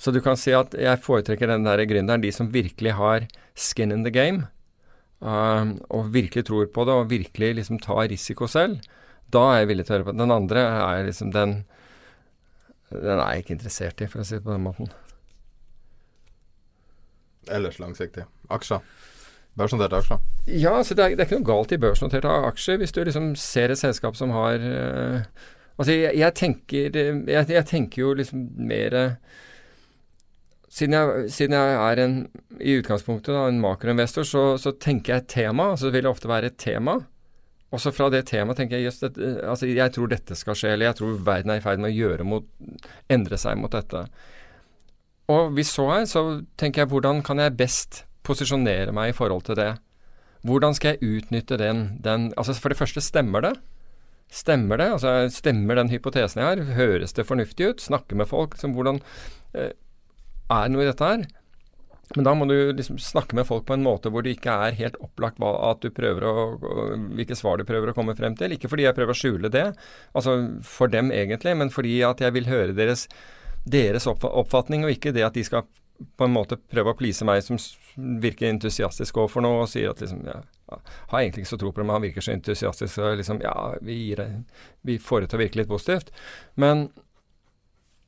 så du kan si at jeg foretrekker den der gründeren, de som virkelig har skin in the game, uh, og virkelig tror på det, og virkelig liksom tar risiko selv. Da er jeg villig til å høre på. Den andre er liksom den Den er jeg ikke interessert i, for å si det på den måten. Ellers langsiktig. Aksjer. Børsnoterte aksjer? Ja, så det er, det er, ikke noe galt i børsnoterte aksjer hvis du liksom ser et selskap som har uh, Altså, jeg, jeg tenker jeg, jeg, tenker jo liksom mer siden jeg, siden jeg, er en, i utgangspunktet da, en makroinvestor, så, så, tenker jeg et tema. vil Det ofte være et tema. Og så fra det temaet tenker jeg just altså jeg tror dette skal skje, eller jeg tror verden er i ferd med å gjøre mot, endre seg mot dette. Og hvis så er, så tenker jeg hvordan kan jeg best posisjonere meg i forhold til det? Hvordan skal jeg utnytte den, den altså For det første, stemmer det? Stemmer det? Altså Stemmer den hypotesen jeg har? Høres det fornuftig ut? Snakke med folk? Som hvordan, eh, er noe i dette her. Men da må du liksom snakke med folk på en måte hvor det ikke er helt opplagt hva, å, hvilke svar du prøver å komme frem til. Ikke fordi jeg prøver å skjule det, altså for dem egentlig, men fordi at jeg vil høre deres, deres oppfatning, og ikke det at de skal på en måte prøve å please meg som virker entusiastisk overfor noe, og sier at liksom ja, har egentlig ikke så tro på det, men han virker så entusiastisk, så liksom ja, vi, gir, vi får det til å virke litt positivt. Men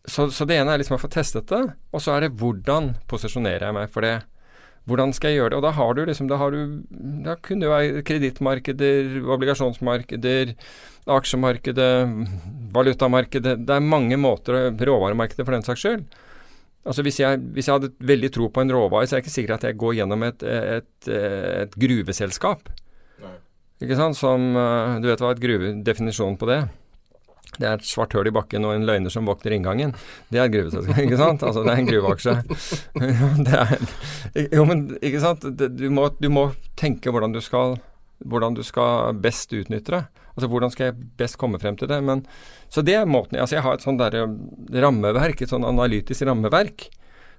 så, så, det ene er liksom å få testet det, og så er det hvordan posisjonerer jeg meg for det. Hvordan skal jeg gjøre det? Og da har du liksom Da, har du, da kunne det være kredittmarkeder, obligasjonsmarkeder, aksjemarkedet, valutamarkedet Det er mange måter, råvaremarkedet for den saks skyld. Altså hvis jeg, hvis jeg, hadde veldig tro på en råvare, så er det ikke sikkert at jeg går gjennom et, et, et gruveselskap. Nei. Ikke sant? Som eh, Du vet hva et gruve, definisjonen på det? Det er et svart høl i bakken og en løgner som vokter inngangen. Det er et gruveselskap, ikke sant? Altså, det er en gruveaksje. det er, jo, men ikke sant? Du må, du må tenke hvordan du, skal, hvordan du skal best utnytte det. Altså hvordan skal jeg best komme frem til det. Men, så det er måten Altså jeg har et sånt der eh, rammeverk, et sånn analytisk rammeverk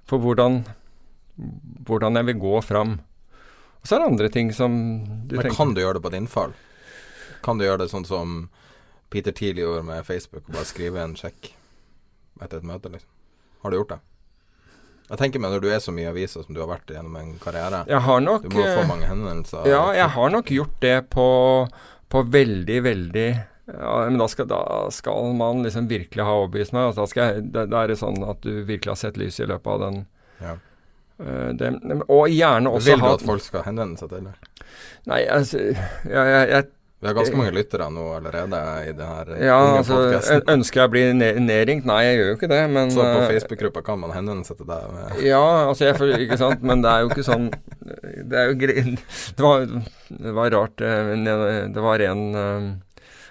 for hvordan, hvordan jeg vil gå fram. Og så er det andre ting som du Men tenker Kan du gjøre det på din fall? Kan du gjøre det sånn som Peter Thiel gjorde med Facebook, og bare skrive en sjekk etter et møte, liksom. Har du gjort det? Jeg tenker meg Når du er så mye i aviser som du har vært gjennom en karriere Jeg har nok Du må få eh, mange henvendelser. Ja, jeg har nok gjort det på, på veldig, veldig ja, men da skal, da skal, man liksom virkelig ha overbevist meg. Altså, da, jeg, da, da, er det sånn at du virkelig har sett lyset i løpet av den ja. uh, det, Og gjerne også ha Vil du at folk skal henvende seg til deg? Nei, altså jeg, jeg, jeg vi har ganske mange lyttere nå allerede i det her ja, altså, Ønsker jeg å bli nedringt? Nei, jeg gjør jo ikke det, men Så på eh, Facebook-gruppa kan man henvende seg til deg? Med. Ja, altså jeg ikke sant, men det er jo ikke sånn Det er jo greit det, var, det var rart eh, Det var en eh,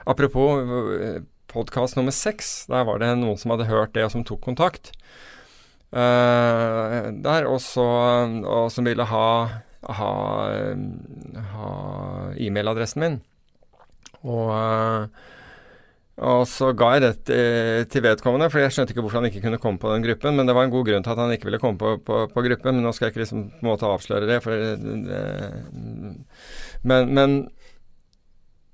Apropos podkast nummer seks, der var det noen som hadde hørt det, og som tok kontakt. Uh, der, også, og som ville ha, ha, ha e-mailadressen min. Og, eh, og så ga jeg det til vedkommende, for jeg skjønte ikke hvorfor han ikke kunne komme på den gruppen. Men det var en god grunn til at han ikke ville komme på, på, på gruppen. Men nå skal jeg ikke liksom på en måte avsløre det. For det, men, men,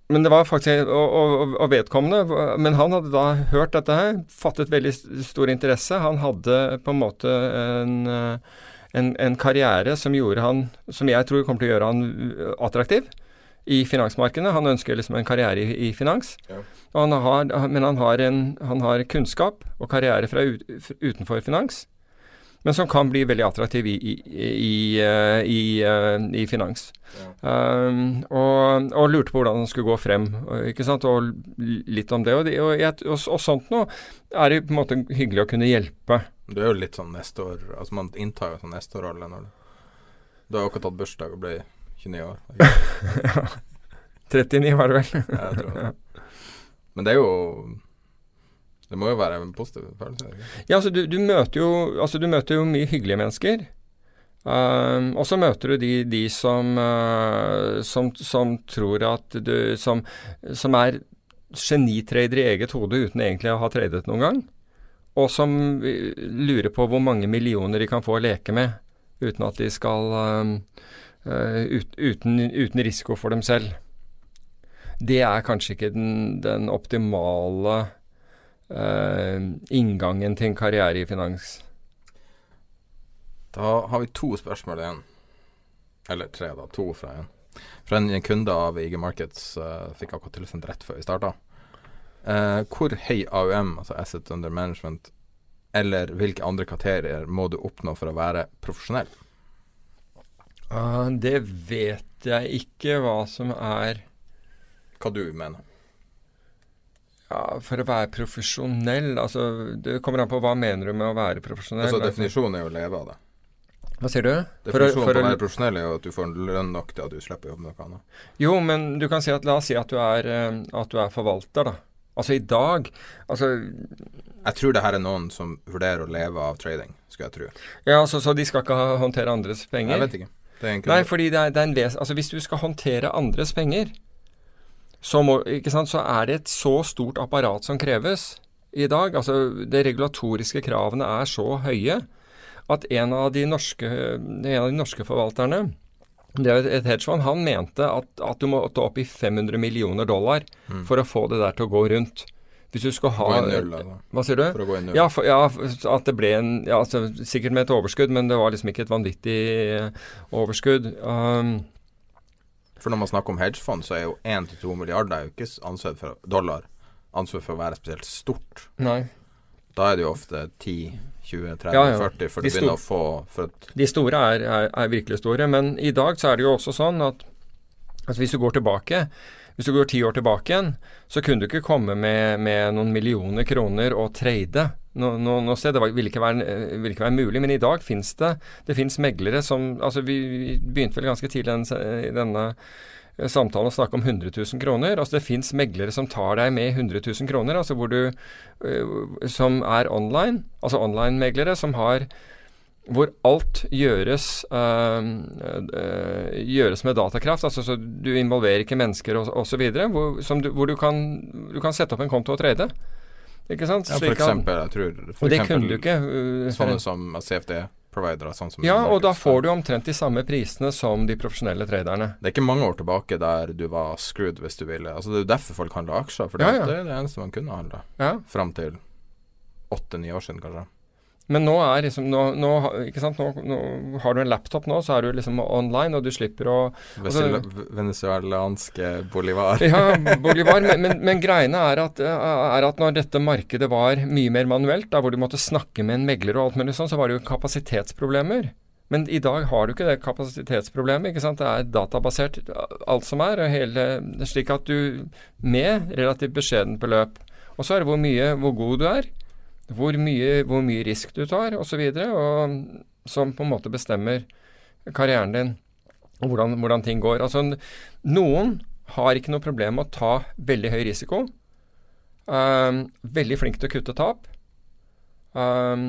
men, det var faktisk og, og, og, vedkommende Men han hadde da hørt dette her, fattet veldig stor interesse. Han hadde på en måte en en, en karriere som gjorde han Som jeg tror kommer til å gjøre han attraktiv i finansmarkedene. Han ønsker liksom en karriere i, i finans. Ja. Han har, men han har, en, han har kunnskap og karriere fra ut, utenfor finans, men som kan bli veldig attraktiv i, i, i, i, uh, i finans. Um, og, og, lurte på hvordan han skulle gå frem, ikke sant? og litt om det. Og, og, og sånt noe er det på en måte hyggelig å kunne hjelpe. Du er jo litt sånn neste år Altså Man inntar jo sånn neste år-rolle du har jo akkurat tatt bursdag og ble 29 år. 39 var det vel. ja, jeg tror det. Men det er jo Det må jo være en positiv følelse? Ja, altså du, du, møter jo Altså du møter jo mye hyggelige mennesker. Um, og så møter du de, de som, uh, som, som, tror at du Som, som er genitrader i eget hode uten egentlig å ha tradet noen gang. Og som lurer på hvor mange millioner de kan få å leke med uten at de skal um, ut, uten, uten, risiko for dem selv. Det er kanskje ikke den, den optimale uh, inngangen til en karriere i finans. Da har vi to spørsmål igjen. Eller tre, da. To fra en. Fra en kunde av IG Markets uh, fikk akkurat tilsendt rett før vi starta. Uh, hvor høy AUM, altså Asset Under Management, eller hvilke andre kriterier må du oppnå for å være profesjonell? Uh, det vet jeg ikke hva som er Hva du mener? Ja, For å være profesjonell Altså, det kommer an på hva mener du med å være profesjonell. Altså Definisjonen er jo å leve av det. Hva sier du? Definisjonen på å være profesjonell er jo at du får lønn nok til at du slipper å jobbe noe annet. Jo, men du kan si at la oss si at du er, eh, at du er forvalter, da. Altså i dag Altså Jeg tror det her er noen som vurderer å leve av trading, skulle jeg tro. Ja, altså, Så de skal ikke håndtere andres penger? Jeg vet ikke. Nei, fordi det er, det er en les... Altså hvis du skal håndtere andres penger, så, må, sant, så er det et så stort apparat som kreves i dag. Altså de regulatoriske kravene er så høye at en av de norske, en av de norske forvalterne det er et hedgefond. Han mente at, at du måtte opp i 500 millioner dollar mm. for å få det der til å gå rundt. Hvis du skal ha altså. Hva sier du? For å gå i null. Ja, for, ja, at det ble en ja, altså, Sikkert med et overskudd, men det var liksom ikke et vanvittig uh, overskudd. Um, for når man snakker om hedgefond, så er jo 1-2 milliarder jo ikke ansett for dollar ansett for å være spesielt stort. Nei. Da er det jo ofte 10 20, 30, ja, ja. 40 for de å begynne å få De store er, er, er, virkelig store. Men i dag så er det jo også sånn at, at hvis du går tilbake hvis du går ti år tilbake igjen, så kunne du ikke komme med, med noen millioner kroner og trade noe no, no sted. Det ville ikke, være, vil ikke være mulig. Men i dag fins det Det fins meglere som altså Vi begynte vel ganske tidlig i denne Eh, samtalen å snakke om 100 000 kroner. Altså Det fins meglere som tar deg med 100 000 kroner, altså hvor du, som er online. Altså online-meglere som har hvor alt gjøres, øh, øh, gjøres med datakraft. altså så Du involverer ikke mennesker osv. Hvor, hvor du, kan, du kan sette opp en konto og trade. Ikke sant? Ja, for eksempel, jeg tror for Det eksempel, kunne du ikke. sånne som CFD providere. Sånn som ja, og da får du omtrent de samme prisene som de profesjonelle traderne. Det er ikke mange år tilbake der du var screwed hvis du ville. Altså Det er jo derfor folk handler aksjer, for ja, ja. det er det eneste man kunne handle. Ja. Fram til åtte-ni år siden, kanskje. Men nå er liksom nå, nå? Nå, nå, har du en laptop nå, så er du liksom online, og du slipper å altså, Venezuelanske bolivar. ja, bolivar. Men, men, men, greiene er at, er at, når dette markedet var mye mer manuelt, der hvor du måtte snakke med en megler og alt mulig sånn, så var det jo kapasitetsproblemer. Men i dag har du ikke det kapasitetsproblemet. ikke sant? Det er databasert alt som er, og hele, slik at du med relativt beskjedent beløp Og så er det hvor mye, hvor god du er hvor mye, hvor mye risk du tar osv., som på en måte bestemmer karrieren din og hvordan, hvordan, ting går. Altså, noen har ikke noe problem med å ta veldig høy risiko. Um, veldig flink til å kutte tap. Um,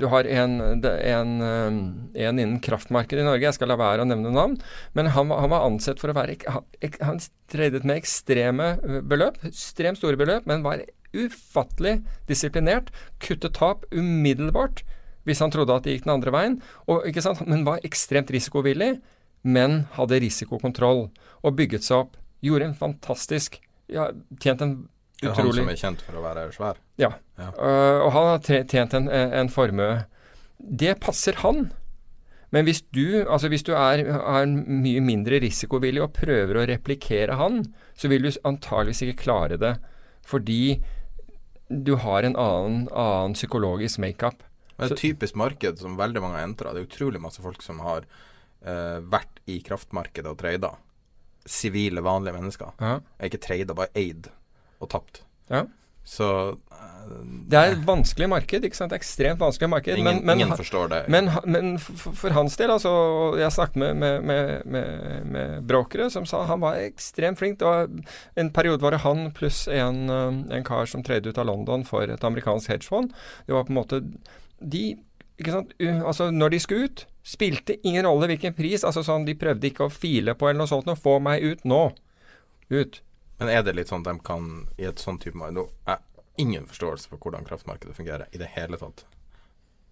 du har en, en, um, en, innen kraftmarkedet i Norge, jeg skal la være å nevne navn, men han, han var ansett for å være Han, han tradet med ekstreme beløp, ekstremt store beløp, men var ufattelig disiplinert, kuttet tap umiddelbart hvis han trodde at det gikk den andre veien, og, men var ekstremt risikovillig, men hadde risikokontroll og bygget seg opp. Gjorde en fantastisk ja, Tjent en utrolig Det er han som er kjent for å være svær? Ja. ja. Uh, og han har tjent en, en formue. Det passer han. Men hvis du, altså hvis du er, er mye mindre risikovillig og prøver å replikere han, så vil du antageligvis ikke klare det. Fordi du har en annen, annen psykologisk makeup. er et typisk marked som veldig mange har entra. Det er utrolig masse folk som har uh, vært i kraftmarkedet og trada. Sivile, vanlige mennesker. Ja. Er ikke trada, bare eid og tapt. Ja. Så eh, Det er et vanskelig marked. ikke sant? Ekstremt vanskelig marked. ingen, men, men, ingen forstår det. Men, men for, for hans del, altså Jeg snakket med, med, med, med, med brokere som sa han var ekstremt flink. Det var En periode var det han pluss en, eh, en kar som tredde ut av London for et amerikansk hedgefond. Det var på en måte De ikke sant? Altså, når de skulle ut, spilte ingen rolle hvilken pris. altså sånn, De prøvde ikke å file på eller noe sånt. Nå, få meg ut nå. Ut. Men er det litt sånn at de kan i et sånt type marked ingen forståelse for hvordan kraftmarkedet fungerer i det hele tatt.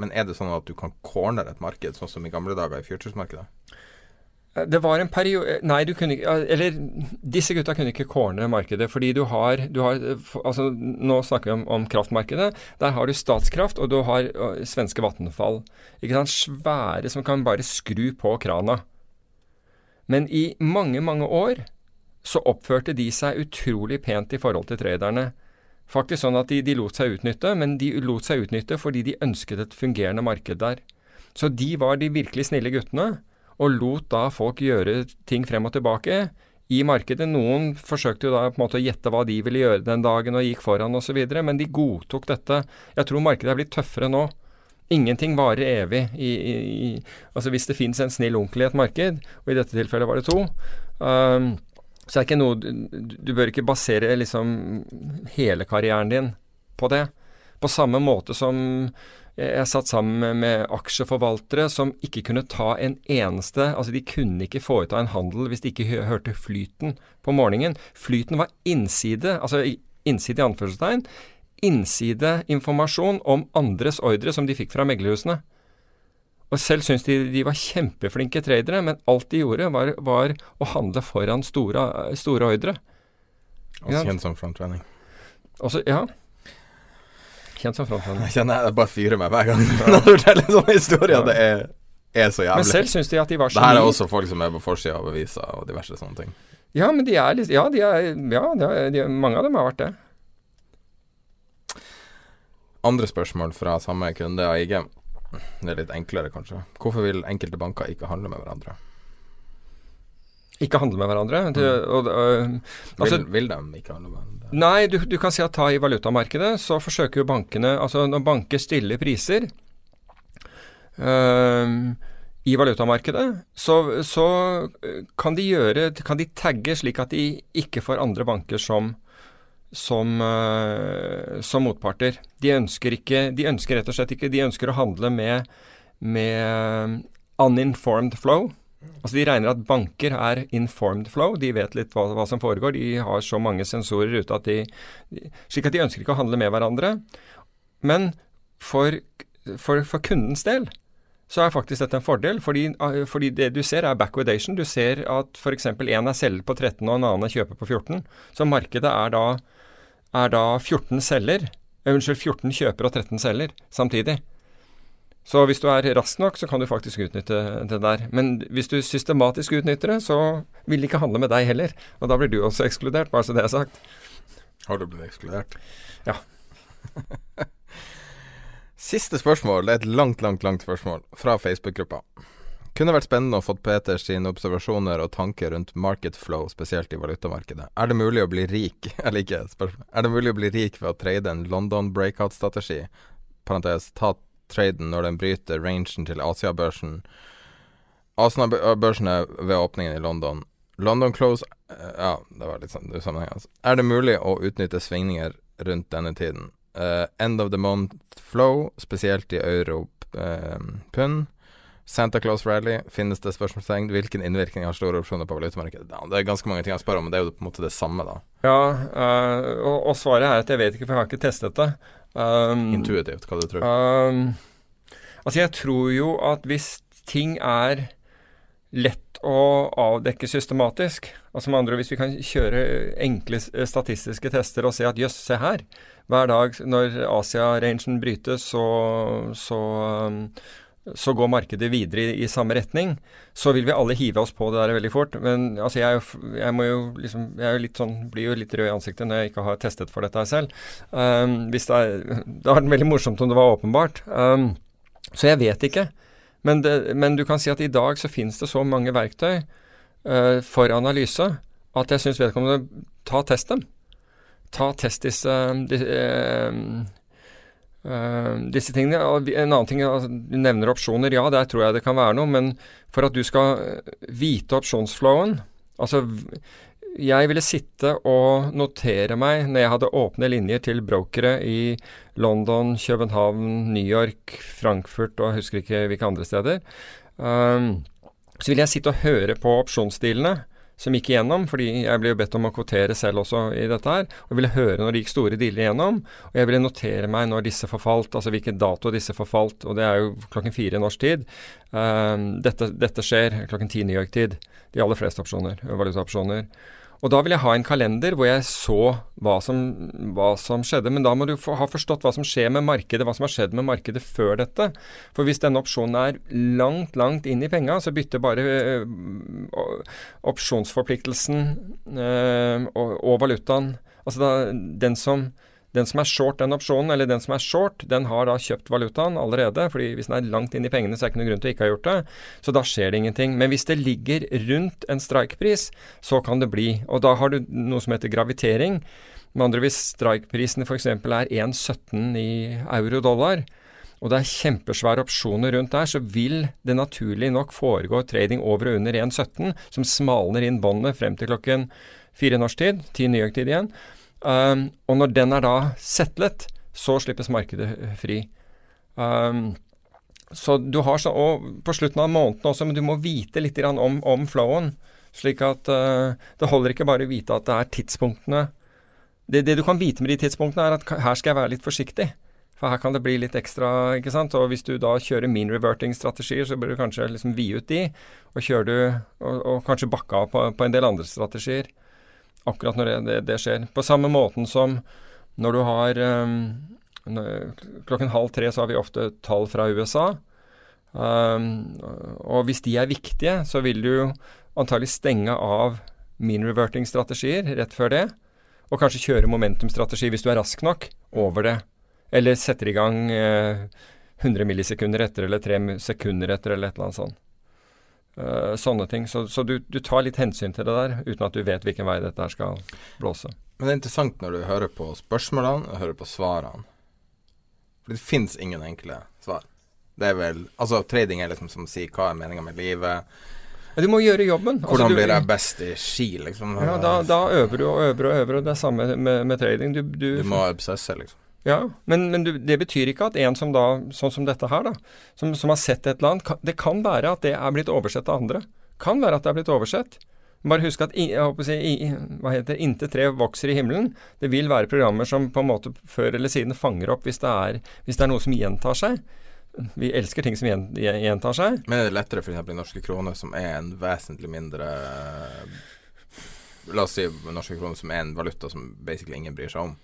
Men er det sånn at du kan cornere et marked, sånn som i gamle dager i futuresmarkedet? Eh, Det var en periode Nei, du kunne ikke Eller disse gutta kunne ikke corne markedet, fordi du har, du har eh, altså Nå snakker vi om, om kraftmarkedet. Der har du Statskraft, og du har svenske Vattenfall. Ikke sant? Svære som kan bare skru på krana. Men i mange, mange år så oppførte de seg utrolig pent i forhold til traderne. Faktisk sånn at de, de lot seg utnytte, men de lot seg utnytte fordi de ønsket et fungerende marked der. Så de var de virkelig snille guttene, og lot da folk gjøre ting frem og tilbake i markedet. Noen forsøkte jo da på en måte å gjette hva de ville gjøre den dagen, og gikk foran osv., men de godtok dette. Jeg tror markedet er blitt tøffere nå. Ingenting varer evig. I, i, i, altså Hvis det finnes en snill onkel i et marked, og i dette tilfellet var det to, um, så er ikke noe du, du bør ikke basere liksom hele karrieren din på det. På samme måte som jeg, satt sammen med, aksjeforvaltere som ikke kunne ta en eneste Altså, de kunne ikke foreta en handel hvis de ikke hørte flyten på morgenen. Flyten var innside, altså innside i anførselstegn, innsideinformasjon om andres ordre som de fikk fra meglerhusene. Og selv syntes de de var kjempeflinke tradere, men alt de gjorde, var, var å handle foran store, store ordre. Altså kjent som frontrunning. Også, ja Kjent som frontrunning. Jeg kjenner jeg bare fyrer meg hver gang når du forteller sånne historier. Det er, er så jævlig. Men selv syns de at de var det her er også folk som er på forsida av aviser og diverse sånne ting. Ja, men de er litt Ja, de er, ja de er, de, mange av dem har vært det. Andre spørsmål fra samme kunde, AIG. Det er litt enklere, kanskje. Hvorfor vil enkelte banker ikke handle med hverandre? Ikke handle med hverandre. Du, og, og, altså, vil, vil de ikke handle med hverandre? Nei, du, du kan si at ta i valutamarkedet, så forsøker jo bankene Altså når banker stiller priser øh, i valutamarkedet, så, så kan de gjøre Kan de tagge slik at de ikke får andre banker som som, øh, som motparter. De ønsker ikke De ønsker rett og slett ikke De ønsker å handle med, med uninformed flow. Altså De regner at banker er informed flow. De vet litt hva, hva som foregår. De har så mange sensorer ute at de, Slik at de ønsker ikke å handle med hverandre. Men for, for, for kundens del så er faktisk dette en fordel. Fordi, eh, fordi det du ser er backwardation. Du ser at f.eks. en er selger på 13 og en annen er kjøper på 14. Så markedet er da, er da 14 selger. eh, Unnskyld, 14 kjøper og 13 selger samtidig. Så hvis du er rask nok, så kan du faktisk utnytte det der. Men hvis du systematisk utnytter det, så vil de ikke handle med deg heller. Og da blir du også ekskludert, bare så det er sagt. Har du blitt ekskludert? Ja. Siste spørsmål. Det er et langt, langt, langt spørsmål fra Facebook-gruppa. Kunne vært spennende å fått Peter sine observasjoner og tanker rundt market flow, spesielt i valutamarkedet. Er det mulig å bli rik Eller ikke, spørsmål. Er det mulig å bli rik ved å trade en London breakout-strategi? Parentes, ta traden når den bryter rangen til Asia-børsen. Asia-børsen er ved åpningen i London. London close eh, Ja, det var litt sånn altså. Er det mulig å utnytte svingninger rundt denne tiden? Uh, end of the month flow, spesielt i euro pund. Santa Claus Rally, finnes det spørsmålstegn? Hvilken innvirkning har store opsjoner på valutamarkedet? Det er ganske mange ting jeg spør om, men det er jo på en måte det samme, da. Ja, øh, og, og svaret er at jeg vet ikke, for jeg har ikke testet det. Um, Intuitivt, hva du tror. Um, altså, jeg tror jo at hvis ting er lett å avdekke systematisk, altså med andre hvis vi kan kjøre enkle statistiske tester og se at jøss, se her, hver dag når Asia-rangen brytes, så, så, um, så går markedet videre i, i, samme retning, så vil vi alle hive oss på det der veldig fort. Men altså, jeg, jeg må jo liksom Jeg jo sånn, blir jo litt rød i ansiktet når jeg ikke har testet for dette selv. Um, det, er, det hadde vært veldig morsomt om det var åpenbart. Um, så jeg vet ikke. Men, det, men, du kan si at i dag så finnes det så mange verktøy uh, for analyse at jeg syns vedkommende ta test dem. Ta test disse uh, Uh, disse tingene. En annen ting, altså, Du nevner opsjoner. Ja, der tror jeg det kan være noe. Men for at du skal eh, vite opsjonsflowen Altså, jeg ville sitte og notere meg når jeg hadde åpne linjer til brokere i London, København, New York, Frankfurt og jeg husker ikke hvilke andre steder. Um, så ville jeg sitte og høre på opsjonsdealene som gikk igjennom, fordi jeg ble jo bedt om å kvotere selv også i dette her. og ville høre når det gikk store dealer igjennom, og jeg ville notere meg når disse forfalt, altså hvilken dato disse forfalt, og det er jo klokken fire norsk tid. Um, dette, dette, skjer klokken ti New York-tid, de aller fleste opsjoner, valutaopsjoner. Og da vil jeg ha en kalender hvor jeg så hva som, hva som skjedde. Men da må du ha forstått hva som skjer med markedet, hva som har skjedd med markedet før dette. For hvis denne opsjonen er langt, langt inn i penga, så bytter bare øh, opsjonsforpliktelsen øh, og, og, valutaen Altså da, den som den som er short den opsjonen, eller den som er short, den har da kjøpt valutaen allerede. fordi hvis den er langt inn i pengene, så er det ikke noen grunn til å ikke ha gjort det. Så da skjer det ingenting. Men hvis det ligger rundt en strikepris, så kan det bli. Og da har du noe som heter gravitering. Med andre hvis strikeprisen f.eks. er 1,17 i euro-dollar, og det er kjempesvære opsjoner rundt der, så vil det naturlig nok foregå trading over og under 1,17, som smalner inn båndet frem til klokken fire norsk tid, ti New York-tid igjen. Um, og når den er da settlet, så slippes markedet fri. Um, så du har så, Og på slutten av måneden også, men du må vite litt om, om flowen. Slik at uh, det holder ikke bare å vite at det er tidspunktene det, det, du kan vite med de tidspunktene, er at her skal jeg være litt forsiktig. For her kan det bli litt ekstra, ikke sant. Og hvis du da kjører mean reverting-strategier, så bør du kanskje liksom vie ut de. Og kjører du og, og kanskje bakke av på, på en del andre strategier akkurat når det, det, det, skjer. På samme måten som når du har um, Klokken halv tre så har vi ofte tall fra USA. Um, og hvis de er viktige, så vil du antagelig stenge av mean reverting-strategier rett før det. Og kanskje kjøre momentum-strategi hvis du er rask nok over det. Eller setter i gang eh, 100 millisekunder etter eller 3 sekunder etter eller et eller annet sånt. Uh, sånne ting. Så, så du, du, tar litt hensyn til det der, uten at du vet hvilken vei dette skal blåse. Men det er interessant når du hører på spørsmålene og hører på svarene. For det fins ingen enkle svar. Det er vel Altså, trading er liksom som å si hva er meninga med livet. Men du må gjøre jobben. Altså, Hvordan altså, du, blir jeg best i ski, liksom? Ja, da, da, øver du og øver og øver, og det er samme med, med trading. Du, du, du må obsesse, liksom. Ja, men, men du, det betyr ikke at en som da, sånn som dette her, da, som, som har sett et eller annet Det kan være at det er blitt oversett av andre. Kan være at det er blitt oversett. Bare husk at jeg håper å si, hva heter, inntil tre vokser i himmelen. Det vil være programmer som på en måte før eller siden fanger opp hvis det er, hvis det er noe som gjentar seg. Vi elsker ting som gjentar seg. Men er det lettere f.eks. i norske kroner, som er en vesentlig mindre La oss si norske kroner som er en valuta som basically ingen bryr seg om.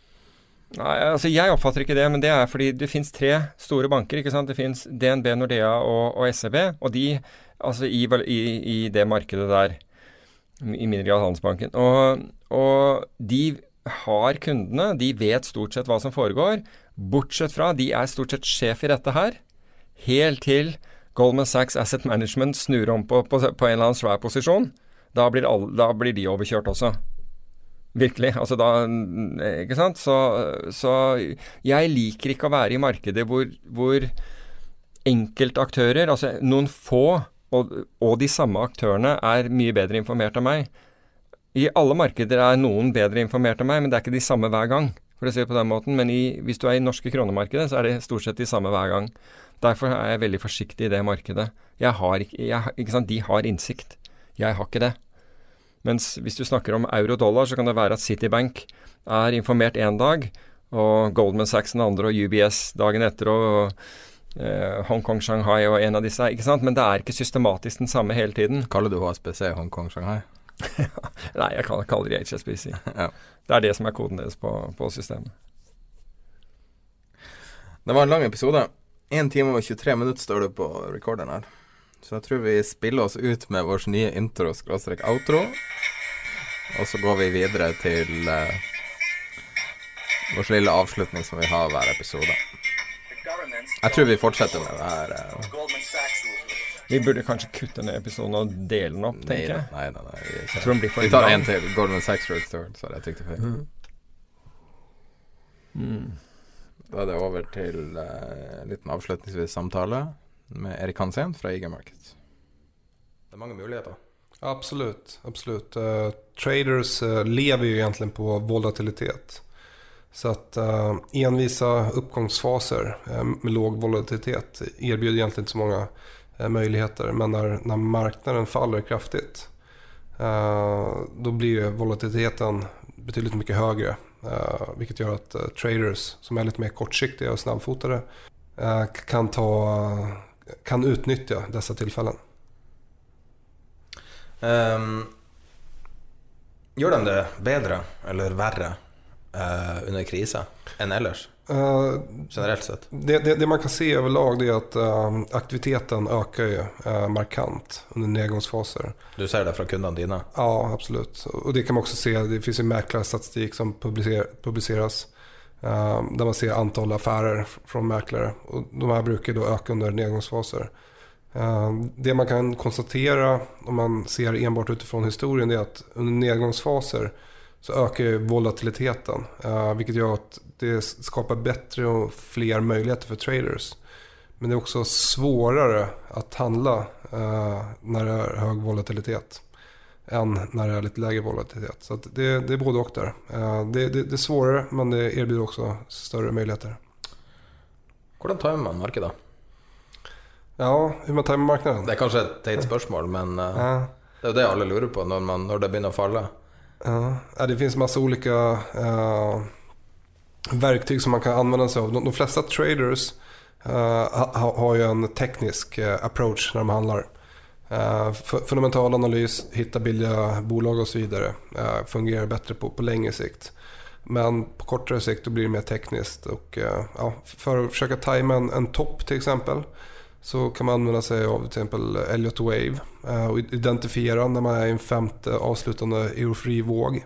Nei, altså Jeg oppfatter ikke det, men det er fordi det finnes tre store banker. ikke sant? Det finnes DNB, Nordea og, og SEB. Og de, altså i, i, i, det markedet der, i mindre grad Handelsbanken. Og, og, de har kundene, de vet stort sett hva som foregår. Bortsett fra de er stort sett sjef i dette her. Helt til Goldman Sachs Asset Management snur om på, på, på en eller annen svær posisjon. Da blir, alle, da blir de overkjørt også. Virkelig. Altså da Ikke sant? Så, så, jeg liker ikke å være i markedet hvor, hvor enkeltaktører, altså noen få, og, og, de samme aktørene, er mye bedre informert enn meg. I alle markeder er noen bedre informert enn meg, men det er ikke de samme hver gang. for å si det på den måten. Men i, hvis du er i norske kronemarkedet, så er det stort sett de samme hver gang. Derfor er jeg veldig forsiktig i det markedet. Jeg har jeg, ikke sant? De har innsikt. Jeg har ikke det. Mens hvis du snakker om euro-dollar, så kan det være at Citibank er informert én dag, og Goldman Sachs den andre, og UBS dagen etter, og eh, Hongkong, Shanghai og en av disse. ikke sant? Men det er ikke systematisk den samme hele tiden. Kaller du HSBC Hongkong, Shanghai? Nei, jeg kaller de HSBC. ja. Det er det som er koden deres på, på systemet. Det var en lang episode. 1 time og 23 minutter står det på recorderen her. Så jeg tror vi spiller oss ut med vår nye intro skråstrek outro. Og så går vi videre til uh, vår lille avslutning som vi har hver episode. Jeg tror vi fortsetter med det her. Uh, vi burde kanskje kutte ned episoden og dele den opp, tenker jeg. Nei, nei, nei, vi, jeg tror den blir for vi tar en til. Goldman Sachs Road Store, så jeg trykt det feil. Mm. Da er det over til uh, en liten avslutningsvis samtale med Erik Hansen fra IG Markets. Det er mange muligheter. Absolut, absolutt. Uh, traders uh, lever ju egentligen på volatilitet. Så att uh, envisa uppgångsfaser med låg volatilitet erbjuder egentligen inte så många möjligheter. Men när, när marknaden faller kraftigt då blir volatiliteten betydligt mycket högre. vilket gör att traders som är lite mer kortsiktiga och snabbfotade kan, ta, kan utnyttja dessa tillfällen. Um, gjør de det bedre eller verre uh, under krisa enn ellers? Uh, Generelt sett? Det, det, det, man kan se overlag er at att uh, aktiviteten øker ju uh, markant under nedgångsfaser. Du ser det fra kundene dine? Ja, absolut. Og det kan man også se. Det finnes ju mäklarstatistik som publicer, publiceras. där man ser antal affärer från mäklare. Och de här brukar då öka under nedgångsfaser. Det man kan konstatera om man ser enbart utifrån historien är att under nedgångsfaser så ökar volatiliteten. Vilket gör det skapar bättre och fler möjligheter för traders. Men det är också svårare att handla när det är hög volatilitet. Än när det är lite lägre volatilitet. Så det, det, är både och där. Det, det, det, är svårare men det erbjuder också större möjligheter. Hvordan tar man markedet? Ja, hur man tajmer marknaden? Det er kanskje et teit spørsmål, men uh, ja. det er jo det alle lurer på når, man, når det begynner å falle. Ja, det finns massa olika uh, verktyg som man kan använda sig av. De, de flesta traders uh, ha, har ju en teknisk approach när de handlar. Fundamental analys, hitta billiga bolag och så vidare fungerar bättre på, på längre sikt. Men på kortare sikt blir det mer tekniskt. Och, ja, för att försöka tajma en, en topp till exempel så kan man använda sig av till Elliot Wave och identifiera när man är i en femte avslutande eurofri-våg.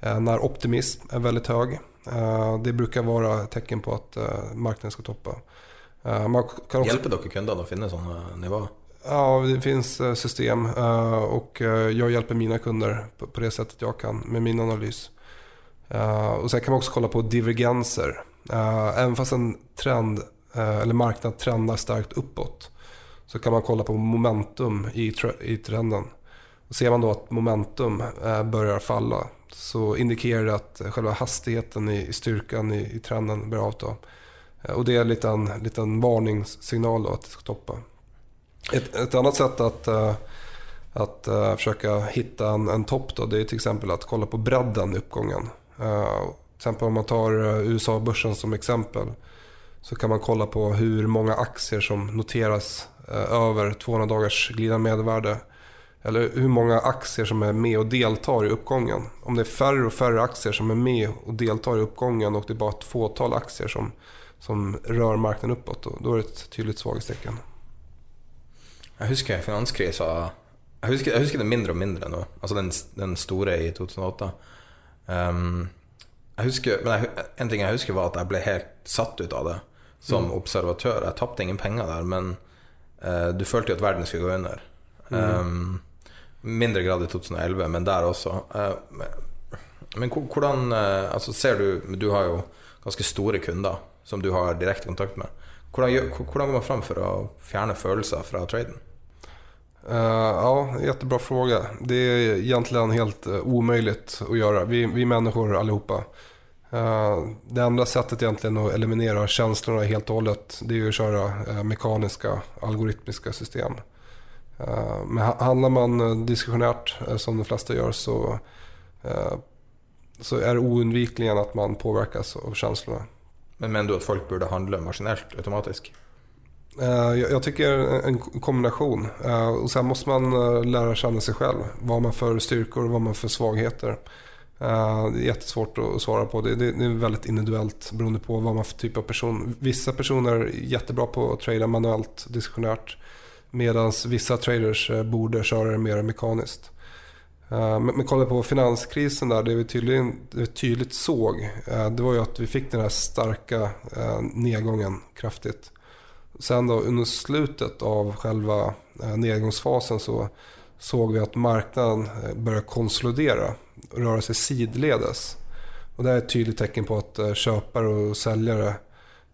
När optimism är väldigt hög. Det brukar vara tecken på att marknaden ska toppa. Man kan också... Hjälper dere kundene å finne sånne nivåer? Ja, det finns system och jag hjälper mina kunder på det sättet jag kan med min analys. Och sen kan man också kolla på divergenser. Även fast en trend eller marknad trendar starkt uppåt så kan man kolla på momentum i, trenden. Och ser man då att momentum börjar falla så indikerar det att själva hastigheten i, styrkan i trenden börjar avta. Och det är en liten, liten varningssignal då att det ska toppa. Ett, ett annat sätt att, att, att försöka hitta en, en topp då, det är till exempel att kolla på bredden i uppgången. Till exempel om man tar USA-börsen som exempel så kan man kolla på hur många aktier som noteras över 200 dagars glidande medelvärde. Eller hur många aktier som är med och deltar i uppgången. Om det är färre och färre aktier som är med och deltar i uppgången och det är bara ett fåtal aktier som, som rör marknaden uppåt, då är det ett tydligt svaghetstecken. Jeg husker finanskrisa jeg husker, jeg husker det mindre og mindre nå. Altså den, den store i 2008. Um, jeg husker, men jeg, en ting jeg husker, var at jeg ble helt satt ut av det som mm. observatør. Jeg tapte ingen penger der, men uh, du følte jo at verden skulle gå under. Mm. Um, mindre grad i 2011, men der også. Uh, men hvordan uh, Altså, ser du Du har jo ganske store kunder som du har direkte kontakt med. Hvordan, hvordan går man fram for å fjerne følelser fra traden? Uh, ja, jättebra fråga. Det är egentligen helt uh, omöjligt att göra. Vi, vi människor allihopa. Uh, det enda sättet egentligen att eliminera känslorna helt och hållet det är ju att köra mekaniska, algoritmiska system. men handlar man diskretionärt som de flesta gör så, så är det oundvikligen att man påverkas av känslorna. Men mener du att folk burde handla maskinellt, Uh, Jag tycker en kombination. Och sen måste man lära känna sig själv. Vad man för styrkor och vad man för svagheter. Uh, det är jättesvårt att svara på. Det, det, det är väldigt individuellt beroende på vad man för typ av person. Vissa personer är jättebra på att trada manuellt, diskretionärt. Medan vissa traders eh, borde köra det mer mekaniskt. Eh, Men, kolla på finanskrisen där, det vi, tydligen, det tydligt såg eh, det var ju att vi fick den här starka eh, nedgången kraftigt. Sen då under slutet av själva nedgångsfasen så såg vi att marknaden började konsolidera och röra sig sidledes. Och det är ett tydligt tecken på att köpare och säljare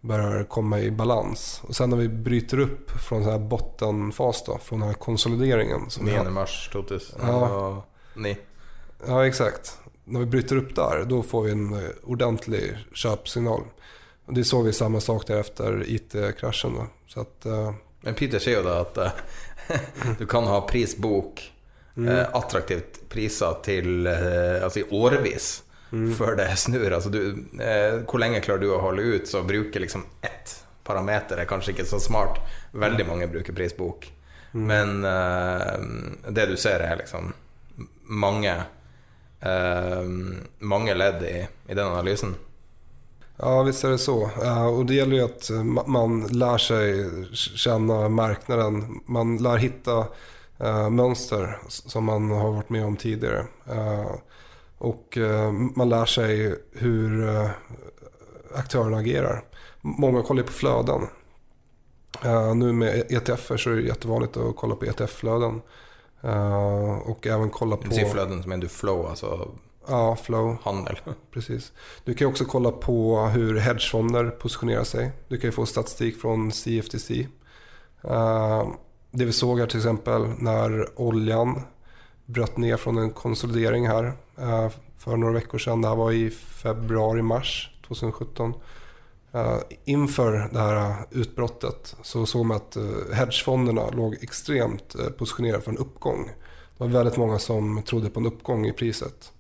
börjar komma i balans. Och sen när vi bryter upp från den här bottenfas då, från den här konsolideringen. Som vi 9. mars 2000. Ja. Ni. Ja, exakt. Når vi bryter opp der, da får vi en eh, ordentlig kjøpsignal. Det så vi samme sak der etter IT-krasjen. Då. Så att, eh, Men Peter sier jo da at uh, du kan ha prisbok eh, attraktivt priser til eh, altså i årevis før det snur. Altså du, eh, hvor lenge klarer du å holde ut, så bruke liksom ett parameter er kanskje ikke så smart. Veldig mange bruker prisbok. Men eh, det du ser, er liksom mange eh, mange ledd i, i den analysen. ja, visst er det så. Uh, og det gjelder jo att eh, man lærer seg kjenne markedet. Man lærer hitta eh, mönster s- som man har vært med om tidligere. Uh, og eh, man lærer seg hvordan aktørene agerer. Mange kollar på flöden. Uh, nu med ETFer så är det jättevanligt att kolla på ETF-flöden. Eh, och även kolla på... Du som är du flow, alltså? Ja, flow. handel. Precis. Du kan också kolla på hur hedgefonder positionerar sig. Du kan ju få statistik från CFTC. Eh, det vi såg här till exempel när oljan bröt ner från en konsolidering här eh, för några veckor sedan. Det här var i februari-mars 2017. Eh, inför det här utbrottet så såg man att eh, hedgefonderna låg extremt eh, positionerade för en uppgång. Det var väldigt många som trodde på en uppgång i priset.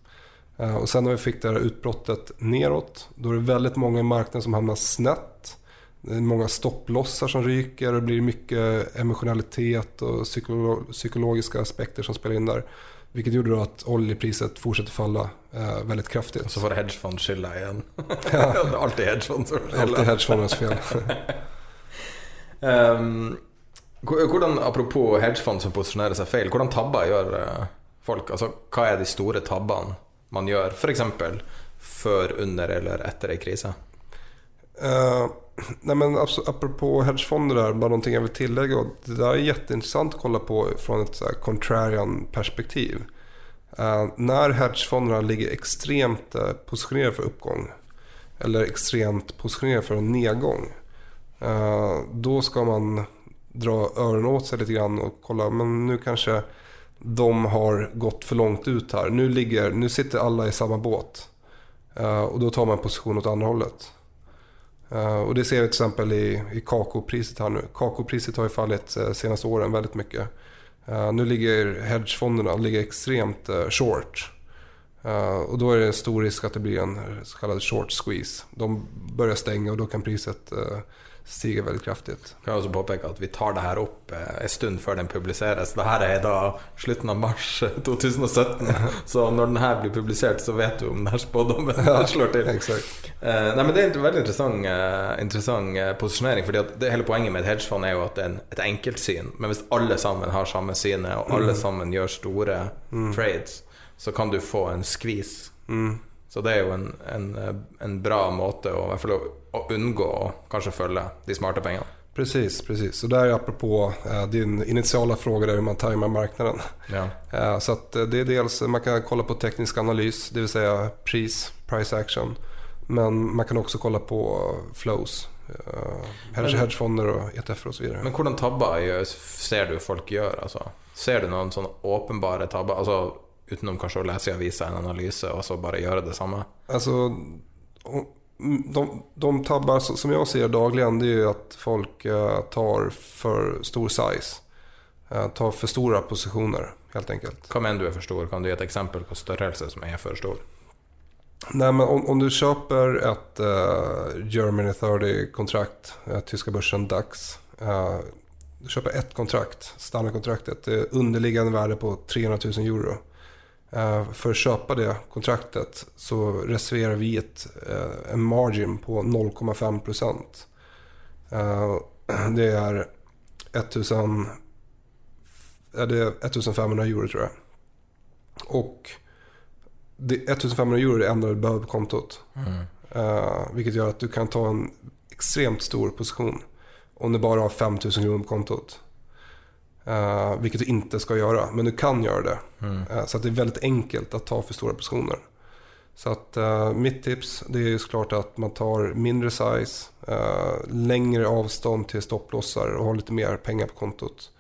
Och sen när vi fick det här utbrottet neråt, då är det väldigt många i marknaden som hamnar snett. Det är många stopplossar som ryker det blir mycket emotionalitet och psykolo- psykologiska aspekter som spelar in där. Vilket gjorde at att oljepriset fortsatte falla eh, väldigt kraftigt. Og så får hedgefond skylda igjen. det er alltid hedgefond som får Alltid skylda. hedgefondernas fel. Um, hvordan, apropos hedgefond som posisjonerer seg feil, hvordan tabber gjør eh, folk? Altså, hva er de store tabbene man gjør, f.eks. før, under eller etter ei krise? Eh, nej men apropå hedgefonder där, bara någonting jag vill tillägga. Det där är jätteintressant att kolla på från ett så contrarian perspektiv. Uh, när hedgefonderna ligger extremt uh, positionerade för uppgång eller extremt positionerade för en nedgång. Uh, då ska man dra öronen åt sig lite grann och kolla, men nu kanske de har gått för långt ut här. Nu, ligger, nu sitter alla i samma båt. Eh, och då tar man position åt andra hållet. Eh, och det ser vi till exempel i, i kakopriset här nu. Kakaopriset har ju fallit uh, senaste åren väldigt mycket. Uh, nu ligger hedgefonderna ligger extremt uh, short. Och då är det stor risk att det blir en så short squeeze. De börjar stänga och då kan priset eh, veldig kraftig ut. Kan jeg også påpeke at vi tar det her opp eh, en stund før den publiseres. Det her er da slutten av mars 2017, så når den her blir publisert, så vet du om den her spådommen slår til. Eh, nei, men Det er en veldig interessant, eh, interessant eh, posisjonering. fordi det Hele poenget med et hedgefond er jo at det er en, et enkeltsyn. Men hvis alle sammen har samme synet, og alle sammen gjør store trades, så kan du få en skvis. Så det er jo en, en, eh, en bra måte å, i hvert fall å, unngå å kanskje følge de smarte pengene. Precis, precis. Och där är apropå eh, din initiala fråga där hur man tajmar marknaden. Ja. Eh, Så att eh, det är dels, man kan kolla på teknisk analys, det vill säga pris, price action. Men man kan også kolla på flows, eh, hedgefonder og ETF och så vidare. Men hvordan tabber ser du folk gjør? Altså? Ser du noen sånne åpenbare tabber? Altså, utenom kanskje å lese i avisa en analyse og så bare gjøre det samme? Alltså, om- de, de tabbar som jag ser dagligen det är ju att folk eh, tar för stor size. Eh, Tar för stora positioner helt enkelt. Hva mener du er for stor? Kan du gi et eksempel på størrelse som er for stor? Nej, men om, om du köper ett uh, Germany 30-kontrakt, uh, tyska börsen DAX. Uh, du köper ett kontrakt, standardkontraktet. Det underliggande värde på 300 000 euro. För att köpa det kontraktet så reserverar vi ett, eh, en margin på 0,5 procent. Eh, det är 1000, ja, det är 1500 euro tror jag. Och det, 1500 euro är det enda du behöver på kontot. Eh, vilket gör att du kan ta en extremt stor position om du bara har 5000 kronor på kontot. Eh, vilket du inte ska göra, men du kan göra det. Eh, så att det är väldigt enkelt att ta för stora positioner. Så att uh, mitt tips det är ju såklart att man tar mindre size, längre avstånd till stopplossar och har lite mer pengar på kontot.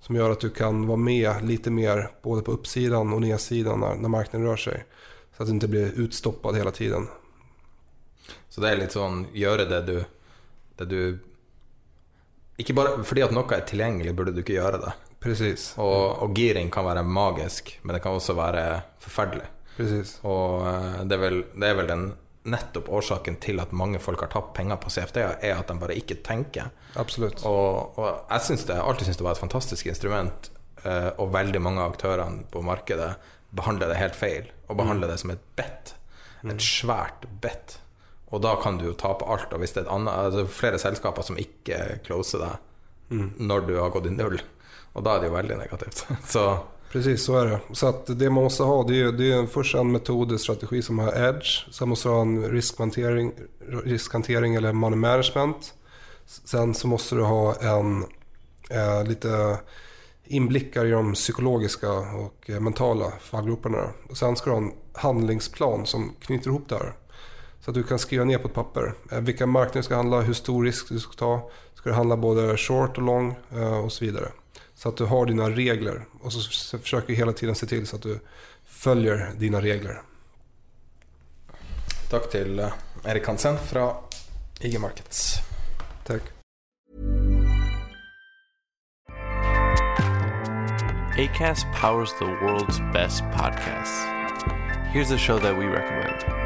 Som gör att du kan vara med lite mer både på uppsidan och nedsidan när, när marknaden rör sig. Så att du inte blir utstoppad hela tiden. Så det er litt sånn gjøre det du, det du Ikke bare fordi at noe er tilgjengelig, burde du ikke gjøre det. Precis. Og, og giring kan være magisk, men det kan også være forferdelig. Precis. Og eh, det er vel, det er vel den nettopp årsaken til at mange folk har tapt penger på CFD-er, er at de bare ikke tenker. Absolutt. Og, og jeg synes det, alltid syntes det var et fantastisk instrument, eh, og veldig mange av aktørene på markedet behandler det helt feil, og behandler det som et bet. Et svært bet. Og da kan du jo tape alt. Og hvis det er et annet, altså flere selskaper som ikke closer deg når du har gått i null, og da er det jo veldig negativt. Så Precis, så är det. Så det man måste ha det är, det är först en metod, strategi som har edge. Sen måste du ha en riskhantering, riskhantering eller money management. Sen så måste du ha en eh, lite inblickar i de psykologiska och mentale mentala fallgroparna. Och sen ska du ha en handlingsplan som knyter ihop det här. Så att du kan skriva ner på ett papper eh, vilka marknader du ska handla, hur stor risk du ska ta. Ska du handla både short och long eh, och så vidare. Så att du har dina regler och så försöker du hela tiden se till så att du följer dina regler. takk til eh, Erik Hansen fra IG Markets. Tack. ACAST powers the world's best podcasts. Here's a show that we recommend.